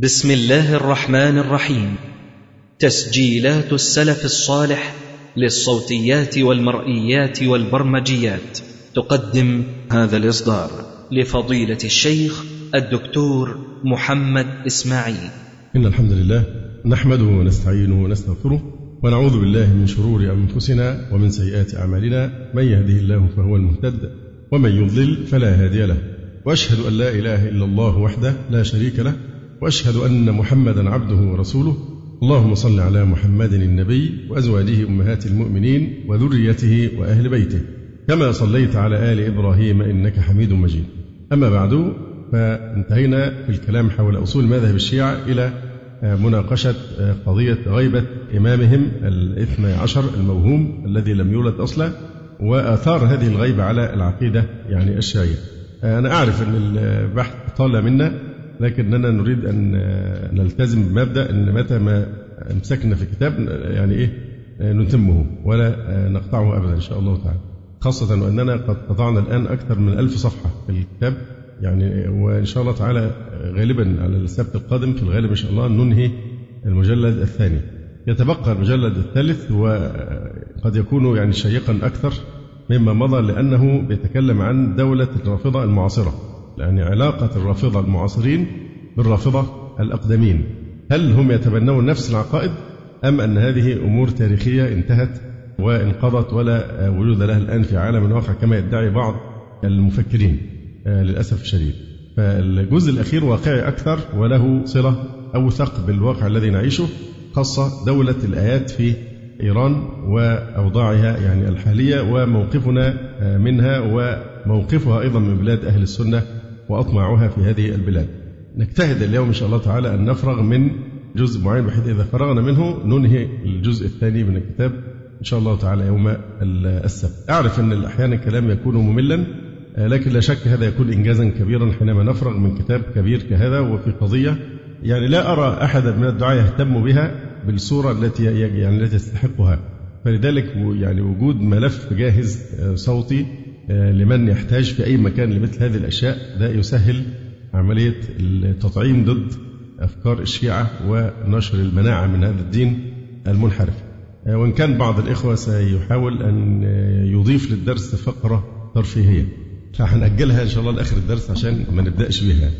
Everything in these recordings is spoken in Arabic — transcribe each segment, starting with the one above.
بسم الله الرحمن الرحيم. تسجيلات السلف الصالح للصوتيات والمرئيات والبرمجيات. تقدم هذا الإصدار لفضيلة الشيخ الدكتور محمد إسماعيل. إن الحمد لله نحمده ونستعينه ونستغفره ونعوذ بالله من شرور أنفسنا ومن سيئات أعمالنا. من يهده الله فهو المهتد ومن يضلل فلا هادي له. وأشهد أن لا إله إلا الله وحده لا شريك له وأشهد أن محمدا عبده ورسوله. اللهم صل على محمد النبي وأزواجه أمهات المؤمنين وذريته وأهل بيته. كما صليت على آل إبراهيم إنك حميد مجيد. أما بعد فانتهينا في الكلام حول أصول مذهب الشيعة إلى مناقشة قضية غيبة إمامهم الاثنى عشر الموهوم الذي لم يولد أصلا وآثار هذه الغيبة على العقيدة يعني الشيعية. أنا أعرف أن البحث طال منا لكننا نريد أن نلتزم بمبدأ أن متى ما أمسكنا في كتاب يعني إيه نتمه ولا نقطعه أبدا إن شاء الله تعالى. خاصة وأننا قد قطعنا الآن أكثر من ألف صفحة في الكتاب يعني وإن شاء الله تعالى غالبا على السبت القادم في الغالب إن شاء الله ننهي المجلد الثاني. يتبقى المجلد الثالث وقد يكون يعني شيقا أكثر مما مضى لأنه بيتكلم عن دولة الرافضة المعاصرة. يعني علاقة الرافضة المعاصرين بالرافضة الأقدمين. هل هم يتبنون نفس العقائد أم أن هذه أمور تاريخية انتهت وانقضت ولا وجود لها الآن في عالم الواقع كما يدعي بعض المفكرين؟ للأسف الشديد. فالجزء الأخير واقعي أكثر وله صلة أوثق بالواقع الذي نعيشه خاصة دولة الآيات في إيران وأوضاعها يعني الحالية وموقفنا منها وموقفها أيضا من بلاد أهل السنة وأطماعها في هذه البلاد. نجتهد اليوم إن شاء الله تعالى أن نفرغ من جزء معين بحيث إذا فرغنا منه ننهي الجزء الثاني من الكتاب إن شاء الله تعالى يوم السبت. أعرف أن أحيانا الكلام يكون مملا لكن لا شك هذا يكون إنجازا كبيرا حينما نفرغ من كتاب كبير كهذا وفي قضية يعني لا أرى أحدا من الدعاة يهتم بها بالصورة التي يعني التي تستحقها فلذلك يعني وجود ملف جاهز صوتي لمن يحتاج في أي مكان لمثل هذه الأشياء ده يسهل عملية التطعيم ضد أفكار الشيعة ونشر المناعة من هذا الدين المنحرف. وإن كان بعض الإخوة سيحاول أن يضيف للدرس فقرة ترفيهية. فهنأجلها إن شاء الله لآخر الدرس عشان ما نبدأش بها.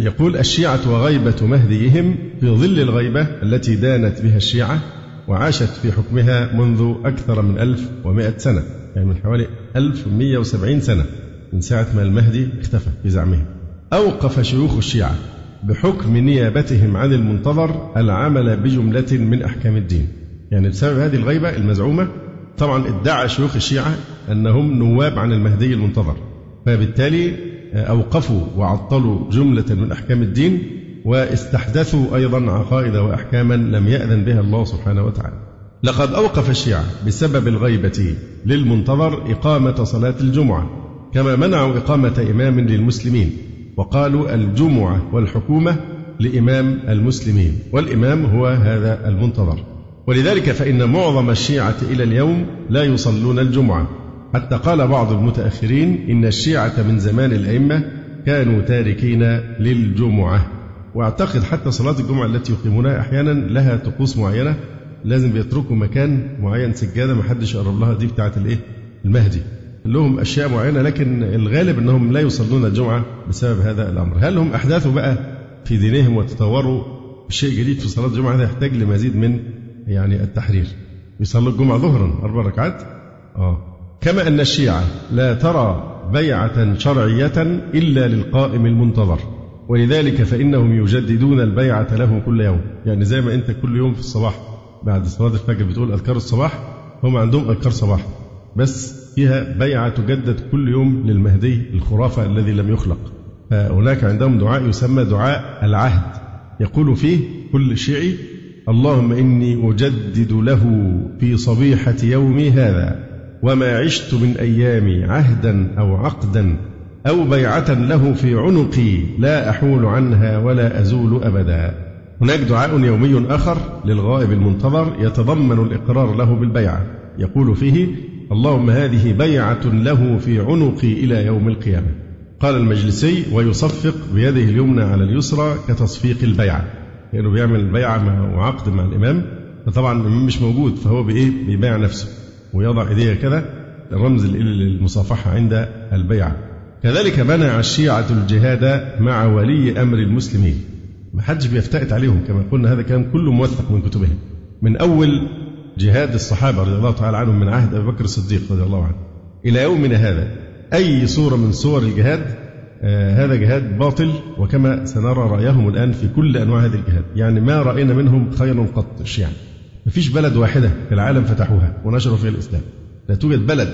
يقول الشيعة وغيبة مهديهم في ظل الغيبة التي دانت بها الشيعة وعاشت في حكمها منذ أكثر من 1100 سنة يعني من حوالي 1170 سنة. من ساعة ما المهدي اختفى في زعمهم. أوقف شيوخ الشيعة بحكم نيابتهم عن المنتظر العمل بجملة من أحكام الدين. يعني بسبب هذه الغيبة المزعومة طبعا ادعى شيوخ الشيعة أنهم نواب عن المهدي المنتظر. فبالتالي أوقفوا وعطلوا جملة من أحكام الدين واستحدثوا أيضا عقائد وأحكاما لم يأذن بها الله سبحانه وتعالى. لقد أوقف الشيعة بسبب الغيبة للمنتظر إقامة صلاة الجمعة كما منعوا إقامة إمام للمسلمين وقالوا الجمعة والحكومة لإمام المسلمين والإمام هو هذا المنتظر. ولذلك فإن معظم الشيعة إلى اليوم لا يصلون الجمعة. حتى قال بعض المتأخرين إن الشيعة من زمان الأئمة كانوا تاركين للجمعة. واعتقد حتى صلاة الجمعة التي يقيمونها أحيانا لها طقوس معينة لازم بيتركوا مكان معين سجادة ما حدش يقرب لها. دي بتاعة الإيه؟ المهدي. لهم أشياء معينة لكن الغالب أنهم لا يصلون الجمعة بسبب هذا الأمر. هل هم أحداثوا بقى في دينهم وتطوروا شيء جديد في صلاة الجمعة؟ هذا يحتاج لمزيد من يعني التحرير. يصلوا الجمعة ظهرا أربع ركعات. آه. كما أن الشيعة لا ترى بيعة شرعية إلا للقائم المنتظر. ولذلك فإنهم يجددون البيعة له كل يوم. يعني زي ما أنت كل يوم في الصباح بعد صلاة الفجر بتقول أذكار الصباح هم عندهم أذكار صباح بس فيها بيعة تجدد كل يوم للمهدي الخرافة الذي لم يخلق. فهناك عندهم دعاء يسمى دعاء العهد. يقول فيه كل شيعي اللهم إني أجدد له في صبيحة يومي هذا وما عشت من أيامي عهدا أو عقدا أو بيعة له في عنقي لا أحول عنها ولا أزول أبدا. هناك دعاء يومي آخر للغائب المنتظر يتضمن الإقرار له بالبيعة. يقول فيه اللهم هذه بيعة له في عنقي إلى يوم القيامة. قال المجلسي ويصفق بيده اليمنى على اليسرى كتصفيق البيعة. كأنه بيعمل بيعة وعقد مع الإمام. فطبعا الإمام مش موجود فهو بإيه؟ بيبايع نفسه. ويضع إيديه كده رمز للمصافحة عند البيعة. كذلك منع الشيعة الجهاد مع ولي أمر المسلمين. ما حدش بيفتئت عليهم كما قلنا هذا كلام كله موثق من كتبهم. من أول جهاد الصحابة رضي الله تعالى عنهم من عهد أبي بكر الصديق رضي الله عنه. إلى يومنا هذا أي صورة من صور الجهاد آه هذا جهاد باطل وكما سنرى رأيهم الآن في كل أنواع هذه الجهاد. يعني ما رأينا منهم خير قط الشيعة ما فيش بلد واحدة في العالم فتحوها ونشروا فيها الإسلام. لا توجد بلد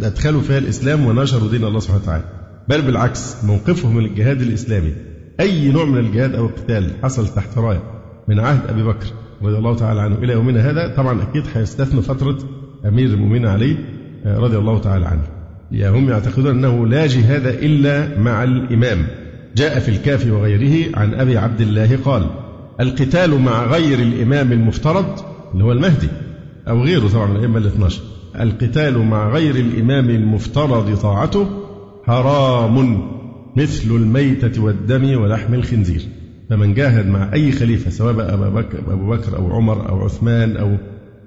أدخلوا فيها الإسلام ونشروا دين الله سبحانه وتعالى. بل بالعكس موقفهم من الجهاد الإسلامي أي نوع من الجهاد أو القتال حصل تحت راية من عهد أبي بكر رضي الله تعالى عنه إلى يومنا هذا طبعا أكيد هيستثنوا فترة أمير المؤمنين علي آه، رضي الله تعالى عنه. يعني هم يعتقدون أنه لا جهاد إلا مع الإمام. جاء في الكافي وغيره عن أبي عبد الله قال القتال مع غير الإمام المفترض اللي هو المهدي أو غيره طبعا من الأئمة الاثنى عشر القتال مع غير الإمام المفترض طاعته حرام. مثل الميتة والدم ولحم الخنزير. فمن جاهد مع أي خليفة سواء بكر, أبو بكر أو عمر أو عثمان أو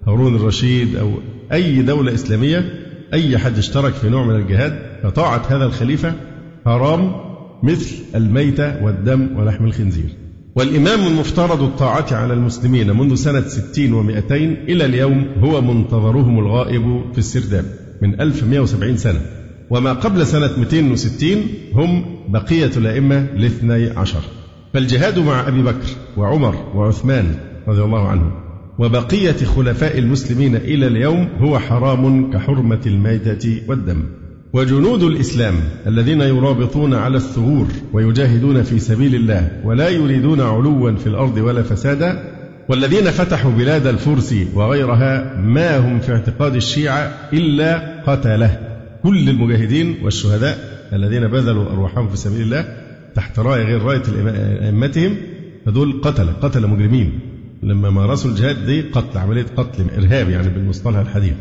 هارون الرشيد أو أي دولة إسلامية أي حد اشترك في نوع من الجهاد فطاعة هذا الخليفة حرام مثل الميتة والدم ولحم الخنزير. والإمام المفترض الطاعة على المسلمين منذ سنة ستين ومائتين إلى اليوم هو منتظرهم الغائب في السرداب من 1170 سنة. وما قبل سنة 260 هم بقية الأئمة الاثني عشر. فالجهاد مع أبي بكر وعمر وعثمان رضي الله عنهم وبقية خلفاء المسلمين إلى اليوم هو حرام كحرمة الميتة والدم. وجنود الإسلام الذين يرابطون على الثغور ويجاهدون في سبيل الله ولا يريدون علوا في الأرض ولا فسادا والذين فتحوا بلاد الفرس وغيرها ما هم في اعتقاد الشيعة إلا قتله. كل المجاهدين والشهداء الذين بذلوا أرواحهم في سبيل الله تحت راية غير راية أئمتهم فدول قتلة قتلة مجرمين. لما مارسوا الجهاد دي قتل عملية قتل إرهاب يعني بالمصطلح الحديث.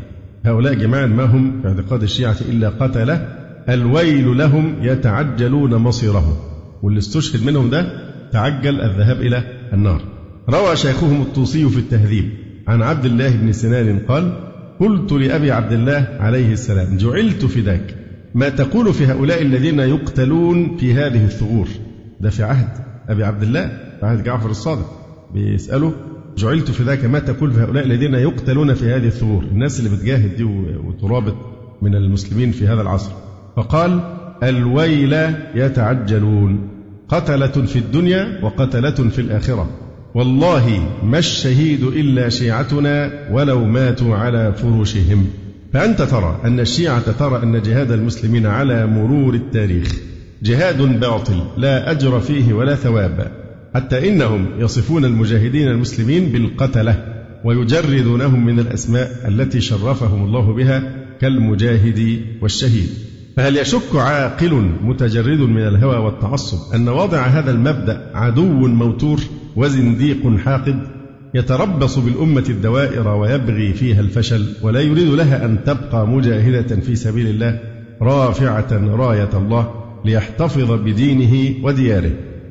هؤلاء جماعة ما هم في اعتقاد الشيعة إلا قتلة الويل لهم يتعجلون مصيرهم. واللي استشهد منهم ده تعجل الذهاب إلى النار. روى شيخهم الطوسي في التهذيب عن عبد الله بن سنان قال قلت لأبي عبد الله عليه السلام جعلت فداك ما تقول في هؤلاء الذين يقتلون في هذه الثغور؟ ده في عهد أبي عبد الله عهد جعفر الصادق. بيسأله جعلت في ذاك ما تقول في هؤلاء الذين يقتلون في هذه الثغور؟ الناس اللي بتجاهد دي وترابط من المسلمين في هذا العصر. فقال الويل يتعجلون. قتلة في الدنيا وقتلة في الآخرة. والله ما الشهيد إلا شيعتنا ولو ماتوا على فرشهم فأنت ترى أن الشيعة ترى أن جهاد المسلمين على مرور التاريخ. جهاد باطل لا أجر فيه ولا ثواب. حتى إنهم يصفون المجاهدين المسلمين بالقتلة ويجردونهم من الأسماء التي شرفهم الله بها كالمجاهد والشهيد. فهل يشك عاقل متجرد من الهوى والتعصب أن واضع هذا المبدأ عدو موتور وزنديق حاقد يتربص بالأمة الدوائر ويبغي فيها الفشل ولا يريد لها أن تبقى مجاهدة في سبيل الله رافعة راية الله ليحتفظ بدينه ودياره؟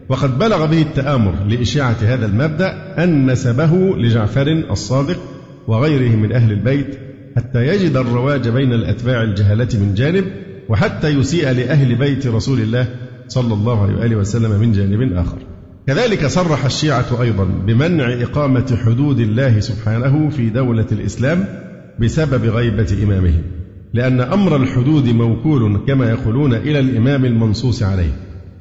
وقد بلغ به التآمر لإشاعة هذا المبدأ أن نسبه لجعفر الصادق وغيره من أهل البيت حتى يجد الرواج بين الأتباع الجهلة من جانب وحتى يسيء لأهل بيت رسول الله صلى الله عليه وآله وسلم من جانب آخر. كذلك صرح الشيعة أيضا بمنع إقامة حدود الله سبحانه في دولة الإسلام بسبب غيبة إمامهم لأن أمر الحدود موكول كما يقولون إلى الإمام المنصوص عليه.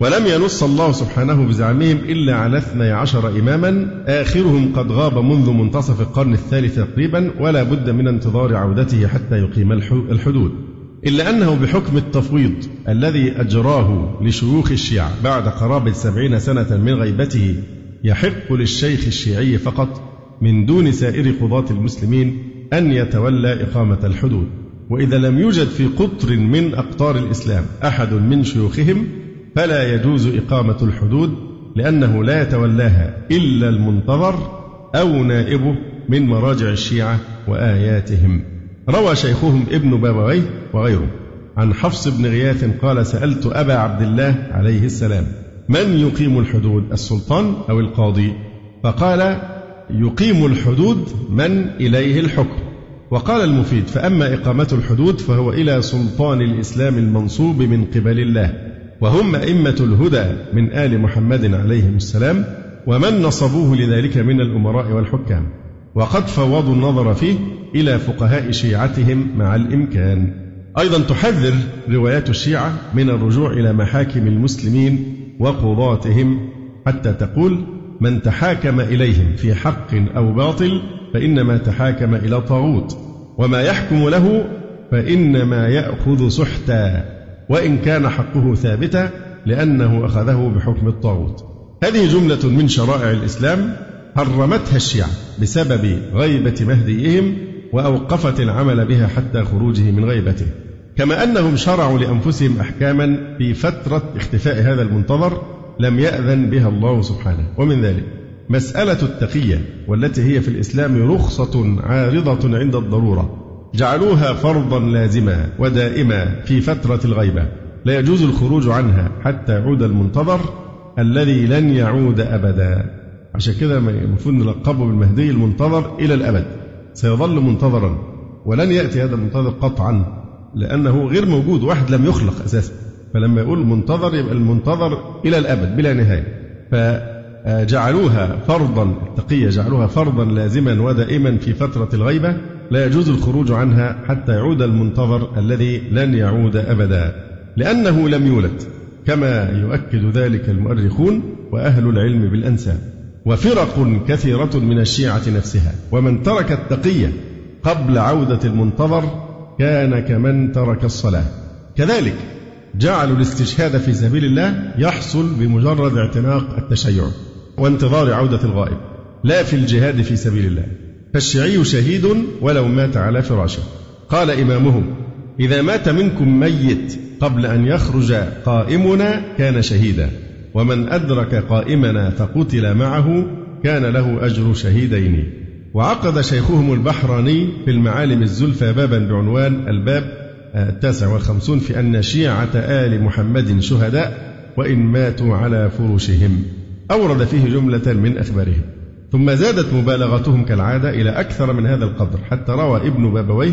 ولم ينص الله سبحانه بزعمهم إلا على اثني عشر إماما آخرهم قد غاب منذ منتصف القرن الثالث تقريبا ولا بد من انتظار عودته حتى يقيم الحدود. إلا أنه بحكم التفويض الذي أجراه لشيوخ الشيعة بعد قرابة سبعين سنة من غيبته يحق للشيخ الشيعي فقط من دون سائر قضاة المسلمين أن يتولى إقامة الحدود. وإذا لم يوجد في قطر من أقطار الإسلام أحد من شيوخهم فلا يجوز إقامة الحدود لأنه لا يتولاها إلا المنتظر أو نائبه من مراجع الشيعة وآياتهم. روى شيخهم ابن بابويه وغيره عن حفص بن غياث قال سألت أبا عبد الله عليه السلام من يقيم الحدود السلطان أو القاضي؟ فقال يقيم الحدود من إليه الحكم. وقال المفيد فأما إقامة الحدود فهو إلى سلطان الإسلام المنصوب من قبل الله وهم أئمة الهدى من آل محمد عليهم السلام ومن نصبوه لذلك من الأمراء والحكام. وقد فوضوا النظر فيه إلى فقهاء شيعتهم مع الإمكان. أيضا تحذر روايات الشيعة من الرجوع إلى محاكم المسلمين وقضاتهم حتى تقول من تحاكم إليهم في حق أو باطل فإنما تحاكم إلى طاغوت وما يحكم له فإنما يأخذ سحتا وإن كان حقه ثابتا لأنه أخذه بحكم الطاغوت. هذه جملة من شرائع الإسلام حرمتها الشيعة بسبب غيبة مهديهم وأوقفت العمل بها حتى خروجه من غيبته. كما أنهم شرعوا لأنفسهم أحكاما في فترة اختفاء هذا المنتظر لم يأذن بها الله سبحانه. ومن ذلك مسألة التقية والتي هي في الإسلام رخصة عارضة عند الضرورة. جعلوها فرضا لازما ودائما في فترة الغيبة. لا يجوز الخروج عنها حتى يعود المنتظر الذي لن يعود أبدا. عشان كده المفروض نلقبه بالمهدي المنتظر إلى الأبد. سيظل منتظرا ولن يأتي هذا المنتظر قطعا لأنه غير موجود واحد لم يخلق أساسا. فلما يقول منتظر يبقى المنتظر إلى الأبد بلا نهاية. فجعلوها فرضا التقية جعلوها فرضا لازما ودائما في فترة الغيبة لا يجوز الخروج عنها حتى يعود المنتظر الذي لن يعود أبدا. لأنه لم يولد كما يؤكد ذلك المؤرخون وأهل العلم بالأنساب. وفرق كثيرة من الشيعة نفسها. ومن ترك التقية قبل عودة المنتظر كان كمن ترك الصلاة. كذلك جعلوا الاستشهاد في سبيل الله يحصل بمجرد اعتناق التشيع وانتظار عودة الغائب لا في الجهاد في سبيل الله. فالشيعي شهيد ولو مات على فراشه. قال إمامهم إذا مات منكم ميت قبل أن يخرج قائمنا كان شهيدا. ومن أدرك قائمنا فقتل معه كان له أجر شهيدين. وعقد شيخهم البحراني في المعالم الزلفى بابا بعنوان الباب التاسع والخمسون في أن شيعة آل محمد شهداء وإن ماتوا على فرشهم أورد فيه جملة من أخبارهم. ثم زادت مبالغتهم كالعادة إلى أكثر من هذا القدر حتى روى ابن بابويه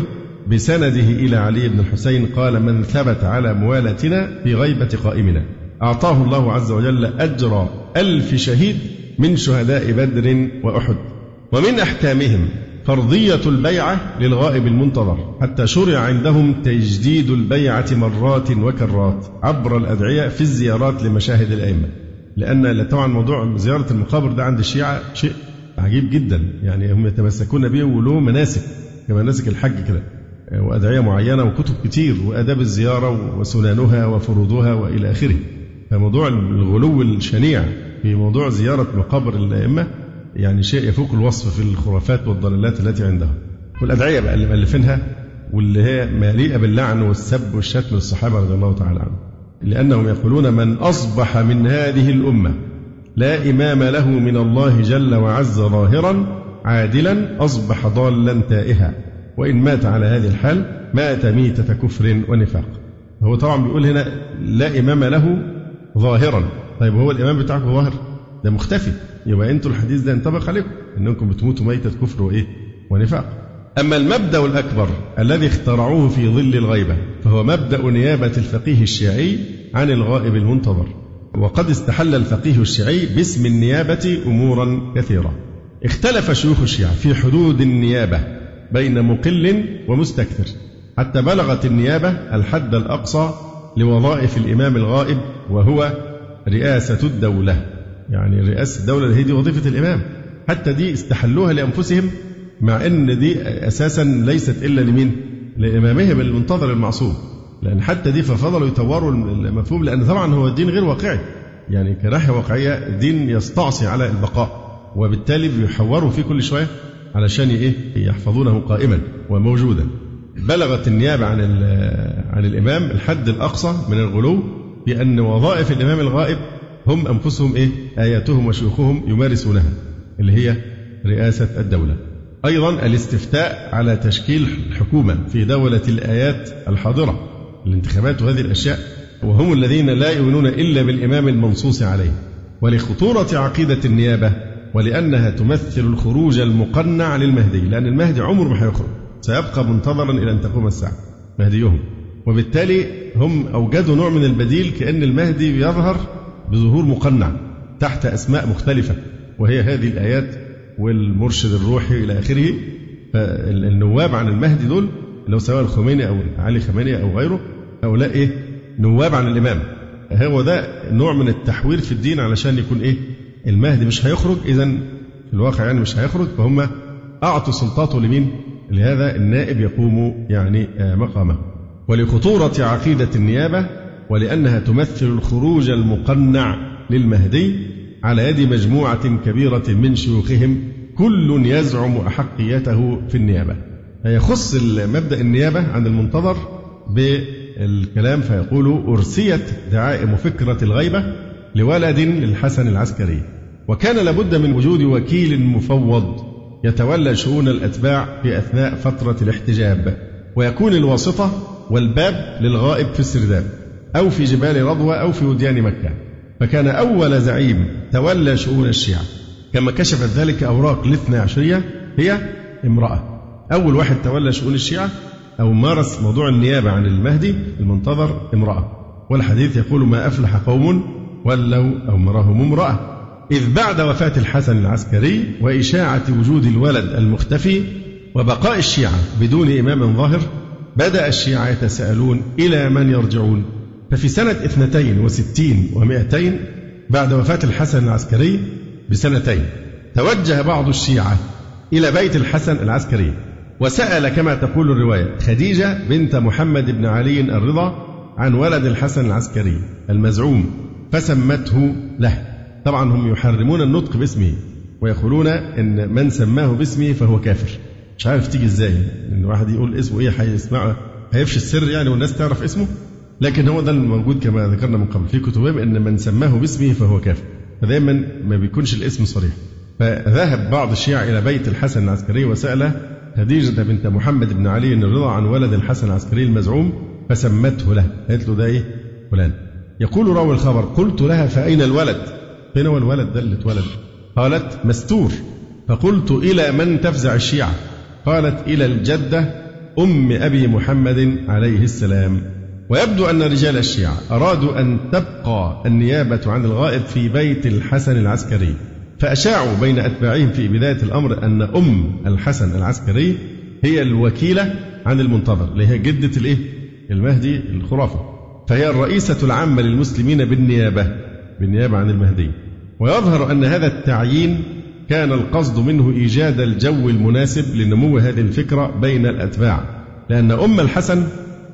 بسنده إلى علي بن الحسين قال من ثبت على موالتنا في غيبة قائمنا. أعطاه الله عز وجل أجر ألف شهيد من شهداء بدر وأحد. ومن أحكامهم فرضية البيعة للغائب المنتظر حتى شرع عندهم تجديد البيعة مرات وكرات عبر الأدعية في الزيارات لمشاهد الأئمة. لأن طبعا موضوع زيارة المقابر ده عند الشيعة شيء عجيب جدا. يعني هم يتمسكون به وله مناسك كمناسك الحج كده وأدعية معينة وكتب كتير وآداب الزيارة وسنانها وفروضها وإلى آخره. فموضوع الغلو الشنيع في موضوع زيارة مقابر الأئمة يعني شيء يفوق الوصف في الخرافات والضلالات التي عندهم. والأدعية بقى اللي مألفينها واللي هي مليئة باللعن والسب والشتم للصحابة رضي الله تعالى عنهم. لأنهم يقولون من أصبح من هذه الأمة لا إمام له من الله جل وعز ظاهرا عادلا أصبح ضالا تائها. وإن مات على هذه الحال مات ميتة كفر ونفاق. هو طبعا بيقول هنا لا إمام له ظاهرا. طيب هو الإمام بتاعكم ظاهر. ده مختفي. يبقى أنتوا الحديث ده ينطبق عليكم إنكم بتموتوا ميتة كفر وإيه؟ ونفاق. أما المبدأ الأكبر الذي اخترعوه في ظل الغيبة فهو مبدأ نيابة الفقيه الشيعي عن الغائب المنتظر. وقد استحل الفقيه الشيعي باسم النيابة أمورا كثيرة. اختلف شيوخ الشيعة في حدود النيابة بين مقل ومستكثر حتى بلغت النيابة الحد الأقصى لوظائف الإمام الغائب وهو رئاسة الدولة. يعني رئاسة الدولة هي دي وظيفة الإمام. حتى دي استحلوها لأنفسهم مع أن دي أساسا ليست إلا لمين؟ لإمامهم المنتظر المعصوم. لأن حتى دي ففضلوا يطوروا المفهوم لأن طبعا هو الدين غير واقعي. يعني كناحية واقعية الدين يستعصي على البقاء وبالتالي بيحوروا فيه كل شوية علشان إيه؟ يحفظونه قائما وموجودا. بلغت النيابة عن عن الإمام الحد الأقصى من الغلو بأن وظائف الإمام الغائب هم أنفسهم إيه؟ آياتهم وشيوخهم يمارسونها اللي هي رئاسة الدولة. أيضا الاستفتاء على تشكيل الحكومة في دولة الآيات الحاضرة الانتخابات وهذه الأشياء وهم الذين لا يؤمنون إلا بالإمام المنصوص عليه. ولخطورة عقيدة النيابة ولأنها تمثل الخروج المقنع للمهدي لأن المهدي عمره ما هيخرج سيبقى منتظرا إلى أن تقوم الساعة مهديهم. وبالتالي هم أوجدوا نوع من البديل كأن المهدي يظهر بظهور مقنع تحت أسماء مختلفة وهي هذه الآيات والمرشد الروحي إلى آخره. فالنواب عن المهدي دول لو سواء الخميني أو علي خميني أو غيره هؤلاء إيه؟ نواب عن الإمام. هو ده نوع من التحوير في الدين علشان يكون إيه؟ المهدي مش هيخرج إذا في الواقع يعني مش هيخرج فهم أعطوا سلطاته لمين؟ لهذا النائب يقوم يعني آه، مقامه. ولخطورة عقيدة النيابة ولأنها تمثل الخروج المقنع للمهدي على يد مجموعة كبيرة من شيوخهم كل يزعم أحقيته في النيابة. يخص مبدأ النيابة عن المنتظر بالكلام فيقول أرسيت دعائم فكرة الغيبة لولد للحسن العسكري. وكان لابد من وجود وكيل مفوض يتولى شؤون الأتباع في أثناء فترة الاحتجاب ويكون الواسطة والباب للغائب في السرداب أو في جبال رضوى أو في وديان مكة. فكان أول زعيم تولى شؤون الشيعة. كما كشفت ذلك أوراق الاثنى عشرية هي امرأة. أول واحد تولى شؤون الشيعة أو مارس موضوع النيابة عن المهدي المنتظر امرأة. والحديث يقول ما أفلح قوم ولوا أمرهم امرأة. إذ بعد وفاة الحسن العسكري وإشاعة وجود الولد المختفي وبقاء الشيعة بدون إمام ظاهر بدأ الشيعة يتساءلون إلى من يرجعون. ففي سنة اثنتين وستين ومائتين بعد وفاة الحسن العسكري بسنتين توجه بعض الشيعة إلى بيت الحسن العسكري وسأل كما تقول الرواية خديجة بنت محمد بن علي الرضا عن ولد الحسن العسكري المزعوم فسمته له. طبعا هم يحرمون النطق باسمه ويقولون إن من سماه باسمه فهو كافر. مش عارف تيجي إزاي إن واحد يقول اسمه إيه هيسمع هيفشي السر يعني والناس تعرف اسمه؟ لكن هو ده الموجود كما ذكرنا من قبل. في كتبهم إن من سماه باسمه فهو كافر. فدايما ما بيكونش الاسم صريح. فذهب بعض الشيعة إلى بيت الحسن العسكري وسأل خديجة بنت محمد بن علي الرضا عن ولد الحسن العسكري المزعوم فسمته له. قالت له ده إيه؟ فلان. يقول راوي الخبر قلت لها فأين الولد؟ فين هو الولد ده اللي اتولد. قالت مستور. فقلت إلى من تفزع الشيعة؟ قالت إلى الجدة أم أبي محمد عليه السلام. ويبدو أن رجال الشيعة أرادوا أن تبقى النيابة عن الغائب في بيت الحسن العسكري. فأشاعوا بين أتباعهم في بداية الأمر أن أم الحسن العسكري هي الوكيلة عن المنتظر اللي هي جدة الإيه؟ المهدي الخرافة. فهي الرئيسة العامة للمسلمين بالنيابة بالنيابة عن المهدي ويظهر أن هذا التعيين كان القصد منه إيجاد الجو المناسب لنمو هذه الفكرة بين الأتباع لأن أم الحسن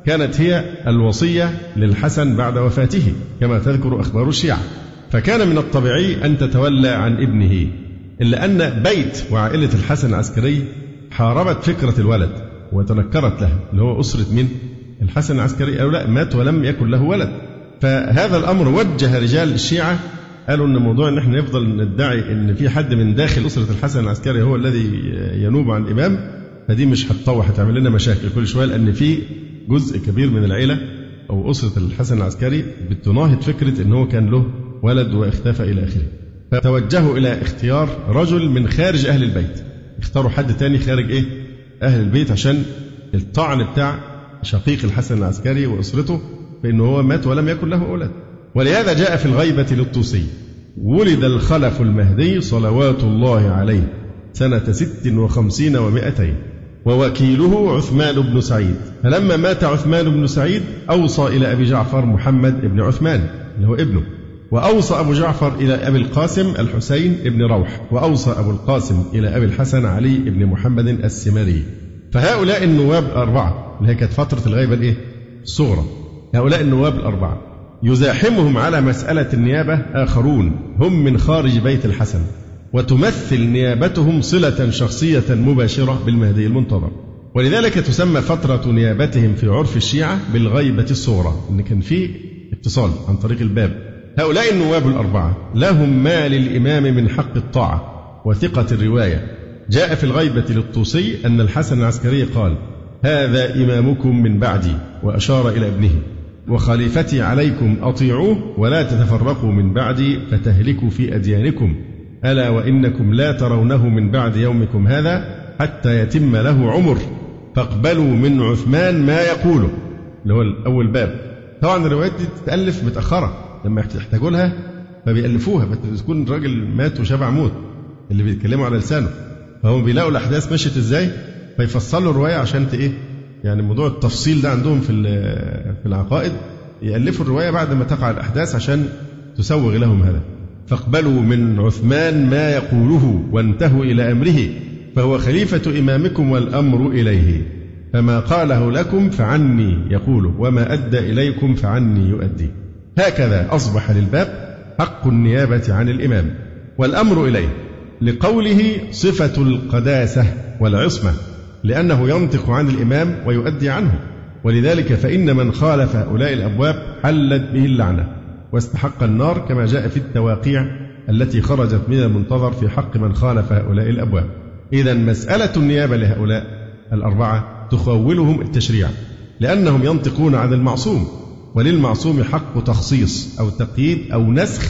كانت هي الوصية للحسن بعد وفاته كما تذكر أخبار الشيعة. فكان من الطبيعي أن تتولى عن ابنه إلا أن بيت وعائلة الحسن العسكري حاربت فكرة الولد وتنكرت له اللي هو أسرة من الحسن العسكري أو لا مات ولم يكن له ولد. فهذا الأمر وجه رجال الشيعة قالوا إن موضوع إن إحنا نفضل ندعي إن في حد من داخل أسرة الحسن العسكري هو الذي ينوب عن الإمام فدي مش هتطوح هتعمل لنا مشاكل. كل شوية لأن في جزء كبير من العيلة أو أسرة الحسن العسكري بتناهض فكرة إن هو كان له ولد واختفى إلى آخره. فتوجهوا إلى اختيار رجل من خارج أهل البيت. اختاروا حد تاني خارج إيه؟ أهل البيت عشان الطعن بتاع شقيق الحسن العسكري وأسرته بأنه هو مات ولم يكن له أولاد. ولهذا جاء في الغيبة للطوسي ولد الخلف المهدي صلوات الله عليه سنة ست وخمسين ومائتين ووكيله عثمان بن سعيد. فلما مات عثمان بن سعيد أوصى إلى أبي جعفر محمد بن عثمان اللي هو ابنه. وأوصى أبو جعفر إلى أبي القاسم الحسين بن روح وأوصى أبو القاسم إلى أبي الحسن علي بن محمد السمري. فهؤلاء النواب الأربعة اللي هي كانت فترة الغيبة الإيه؟ الصغرى. هؤلاء النواب الأربعة يزاحمهم على مسألة النيابة آخرون. هم من خارج بيت الحسن. وتمثل نيابتهم صلة شخصية مباشرة بالمهدي المنتظر. ولذلك تسمى فترة نيابتهم في عرف الشيعة بالغيبة الصغرى. إن كان في اتصال عن طريق الباب. هؤلاء النواب الأربعة لهم ما للإمام من حق الطاعة وثقة الرواية. جاء في الغيبة للطوسي أن الحسن العسكري قال هذا إمامكم من بعدي. وأشار إلى ابنه. وخليفتي عليكم أطيعوه ولا تتفرقوا من بعدي فتهلكوا في أديانكم. ألا وإنكم لا ترونه من بعد يومكم هذا حتى يتم له عمر. فاقبلوا من عثمان ما يقوله. اللي هو أول باب. طبعا الروايات دي تتألف متأخرة. لما يحتاجوا لها فبيألفوها. بتكون الراجل مات وشبع موت. اللي بيتكلموا على لسانه. فهم بيلاقوا الأحداث مشيت إزاي؟ فيفصلوا الرواية عشان إيه؟ يعني موضوع التفصيل ده عندهم في في العقائد يألفوا الرواية بعد ما تقع الأحداث عشان تسوغ لهم هذا. فاقبلوا من عثمان ما يقوله وانتهوا إلى أمره فهو خليفة إمامكم والأمر إليه. فما قاله لكم فعني يقول وما أدى إليكم فعني يؤدي. هكذا أصبح للباب حق النيابة عن الإمام والأمر إليه. لقوله صفة القداسة والعصمة. لأنه ينطق عن الإمام ويؤدي عنه. ولذلك فإن من خالف هؤلاء الأبواب حلت به اللعنة واستحق النار كما جاء في التواقيع التي خرجت من المنتظر في حق من خالف هؤلاء الأبواب. إذا مسألة النيابة لهؤلاء الأربعة تخولهم التشريع لأنهم ينطقون عن المعصوم وللمعصوم حق تخصيص أو تقييد أو نسخ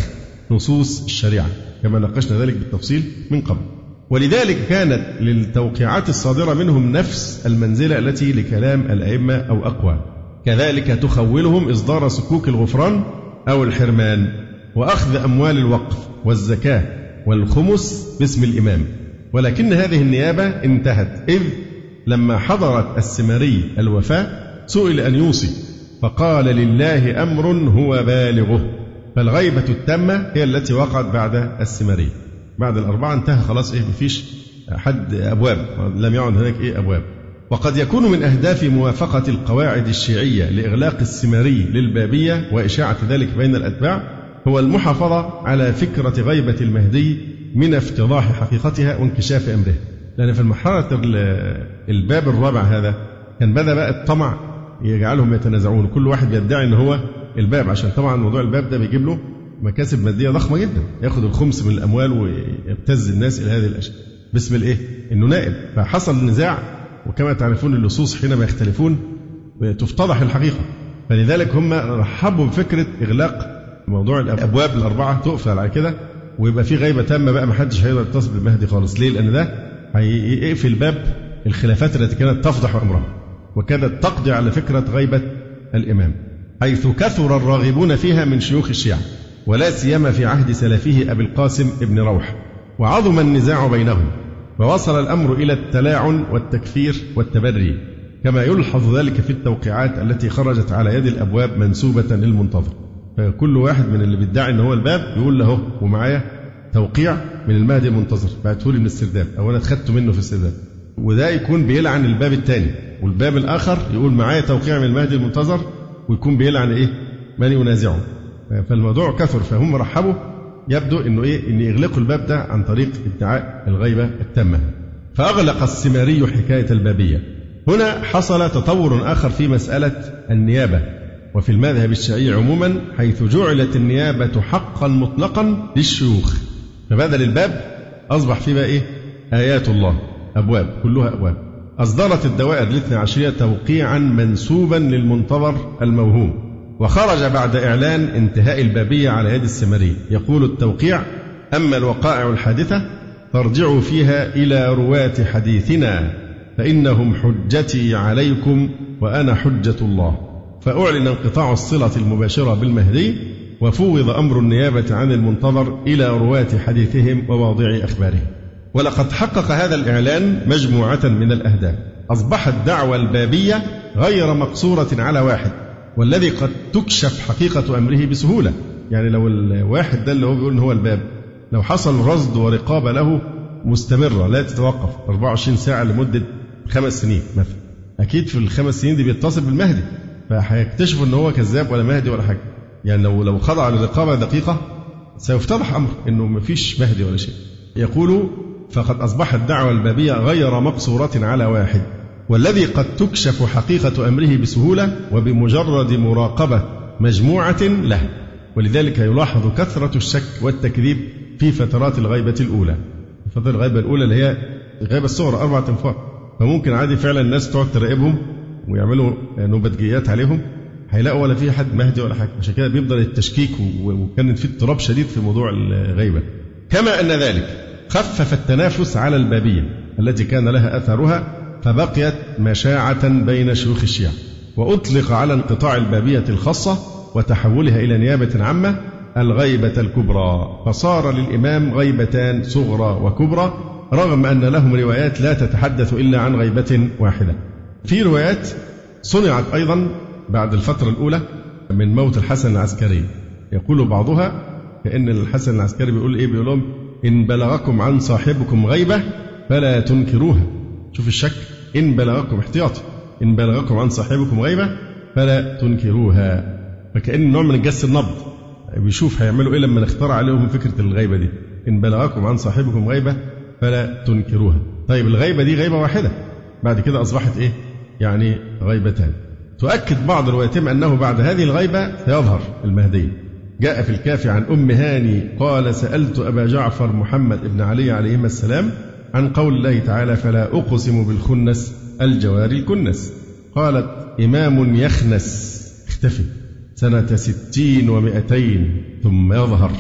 نصوص الشريعة كما ناقشنا ذلك بالتفصيل من قبل. ولذلك كانت للتوقيعات الصادرة منهم نفس المنزلة التي لكلام الأئمة أو أقوى. كذلك تخولهم إصدار صكوك الغفران أو الحرمان وأخذ أموال الوقف والزكاة والخمس باسم الإمام. ولكن هذه النيابة انتهت إذ لما حضرت السمري الوفاة سئل أن يوصي فقال لله أمر هو بالغه فالغيبة التامة هي التي وقعت بعد السمري. بعد الأربعة انتهى خلاص إيه مفيش حد أبواب لم يعد هناك إيه أبواب. وقد يكون من أهداف موافقة القواعد الشيعية لإغلاق السماري للبابية وإشاعة ذلك بين الأتباع هو المحافظة على فكرة غيبة المهدي من افتضاح حقيقتها وانكشاف أمره. لأن في المرحلة الباب الرابع هذا كان بدأ بقى الطمع يجعلهم يتنازعون. كل واحد بيدعي إن هو الباب عشان طبعا موضوع الباب ده بيجيب له مكاسب مادية ضخمة جدا. ياخذ الخمس من الأموال ويبتز الناس إلى هذه الأشياء. باسم الإيه؟ إنه نائب. فحصل نزاع وكما تعرفون اللصوص حينما يختلفون تفتضح الحقيقة. فلذلك هم رحبوا بفكرة إغلاق موضوع الابواب الأربعة. تقفل على كده ويبقى في غيبة تامة بقى ما حدش هيقدر يتصل بالمهدي خالص. ليه؟ لأن ده هيقفل باب الخلافات التي كانت تفضح أمرها. وكادت تقضي على فكرة غيبة الإمام حيث كثر الراغبون فيها من شيوخ الشيعة. ولا سيما في عهد سلفه أبي القاسم ابن روح. وعظم النزاع بينهم. ووصل الأمر إلى التلاعن والتكفير والتبري. كما يلحظ ذلك في التوقيعات التي خرجت على يد الأبواب منسوبة للمنتظر. فكل واحد من اللي بيدعي إن هو الباب يقول له ومعايا توقيع من المهدي المنتظر. بعته لي من السرداب أو أنا اتخذته منه في السرداب وده يكون بيلعن الباب الثاني والباب الآخر يقول معايا توقيع من المهدي المنتظر. ويكون بيلعن إيه؟ من ينازعه. فالموضوع كثر فهم رحبوا يبدو إنه إيه إن يغلقوا الباب ده عن طريق ادعاء الغيبة التامة. فأغلق السماري حكاية البابية. هنا حصل تطور آخر في مسألة النيابة وفي المذهب الشيعي عموما حيث جعلت النيابة حقا مطلقا للشيوخ. فبدل الباب أصبح فيه بقى إيه؟ آيات الله أبواب كلها أبواب. أصدرت الدوائر الاثنى عشرية توقيعا منسوبا للمنتظر الموهوم وخرج بعد إعلان انتهاء البابية على يد السمري. يقول التوقيع أما الوقائع الحادثة فارجعوا فيها إلى رواة حديثنا فإنهم حجتي عليكم وأنا حجة الله. فأعلن انقطاع الصلة المباشرة بالمهدي وفوض أمر النيابة عن المنتظر إلى رواة حديثهم وواضع أخبارهم ولقد حقق هذا الإعلان مجموعة من الأهداف. أصبحت دعوى البابية غير مقصورة على واحد. والذي قد تكشف حقيقة أمره بسهولة. يعني لو الواحد ده اللي هو بيقول إن هو الباب لو حصل رصد ورقابة له مستمرة لا تتوقف. 24 ساعة لمدة خمس سنين مثلا. أكيد في الخمس سنين دي بيتصل بالمهدي فهيكتشفوا إن هو كذاب ولا مهدي ولا حاجة. يعني لو لو خضع لرقابة دقيقة سيفتضح أمر إنه مفيش مهدي ولا شيء. يقول فقد أصبحت الدعوة البابية غير مقصورة على واحد. والذي قد تكشف حقيقة أمره بسهولة وبمجرد مراقبة مجموعة له. ولذلك يلاحظ كثرة الشك والتكذيب في فترات الغيبة الأولى. فترة الغيبة الأولى اللي هي الغيبة الصغرى أربعة أنفار. فممكن عادي فعلا الناس تقعد تراقبهم ويعملوا نوبتجيات عليهم. هيلاقوا ولا في حد مهدي ولا حاجة. عشان كده بيفضل التشكيك وكان في اضطراب شديد في موضوع الغيبة. كما أن ذلك خفف التنافس على البابية التي كان لها أثرها فبقيت مشاعة بين شيوخ الشيعة وأطلق على انقطاع البابية الخاصة وتحولها إلى نيابة عامة الغيبة الكبرى. فصار للإمام غيبتان صغرى وكبرى رغم أن لهم روايات لا تتحدث إلا عن غيبة واحدة. في روايات صنعت أيضا بعد الفترة الأولى من موت الحسن العسكري. يقول بعضها كأن الحسن العسكري بيقول إيه؟ بيقول لهم إن بلغكم عن صاحبكم غيبة فلا تنكروها. شوف الشك إن بلغكم احتياطي إن بلغكم عن صاحبكم غيبة فلا تنكروها. فكأن نوع من الجس النبض. بيشوف هيعملوا إيه لما نختار عليهم فكرة الغيبة دي؟ إن بلغكم عن صاحبكم غيبة فلا تنكروها. طيب الغيبة دي غيبة واحدة. بعد كده أصبحت إيه؟ يعني غيبتان. تؤكد بعض روايتهم أنه بعد هذه الغيبة سيظهر المهدي. جاء في الكافي عن أم هاني قال سألت أبا جعفر محمد بن علي عليهما السلام عن قول الله تعالى فلا أقسم بالخنس الجوار الكنس. قالت إمام يخنس. اختفي. سنة ستين ومائتين ثم يظهر.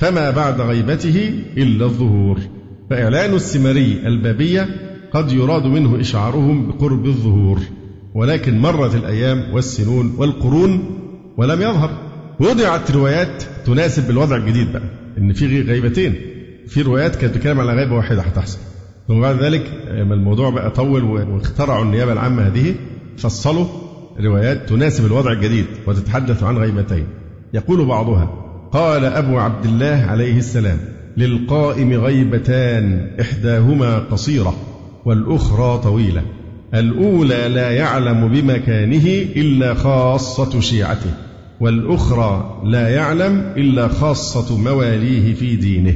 فما بعد غيبته إلا الظهور. فإعلان السمري البابية قد يراد منه إشعارهم بقرب الظهور. ولكن مرت الأيام والسنون والقرون ولم يظهر. وضعت روايات تناسب الوضع الجديد بقى. إن في غيبتين. في روايات كانت بتتكلم على غيبة واحدة هتحصل. ثم بعد ذلك الموضوع بقى طول واخترعوا النيابة العامة هذه فصلوا روايات تناسب الوضع الجديد وتتحدث عن غيبتين. يقول بعضها قال أبو عبد الله عليه السلام للقائم غيبتان إحداهما قصيرة والأخرى طويلة. الأولى لا يعلم بمكانه إلا خاصة شيعته والأخرى لا يعلم إلا خاصة مواليه في دينه.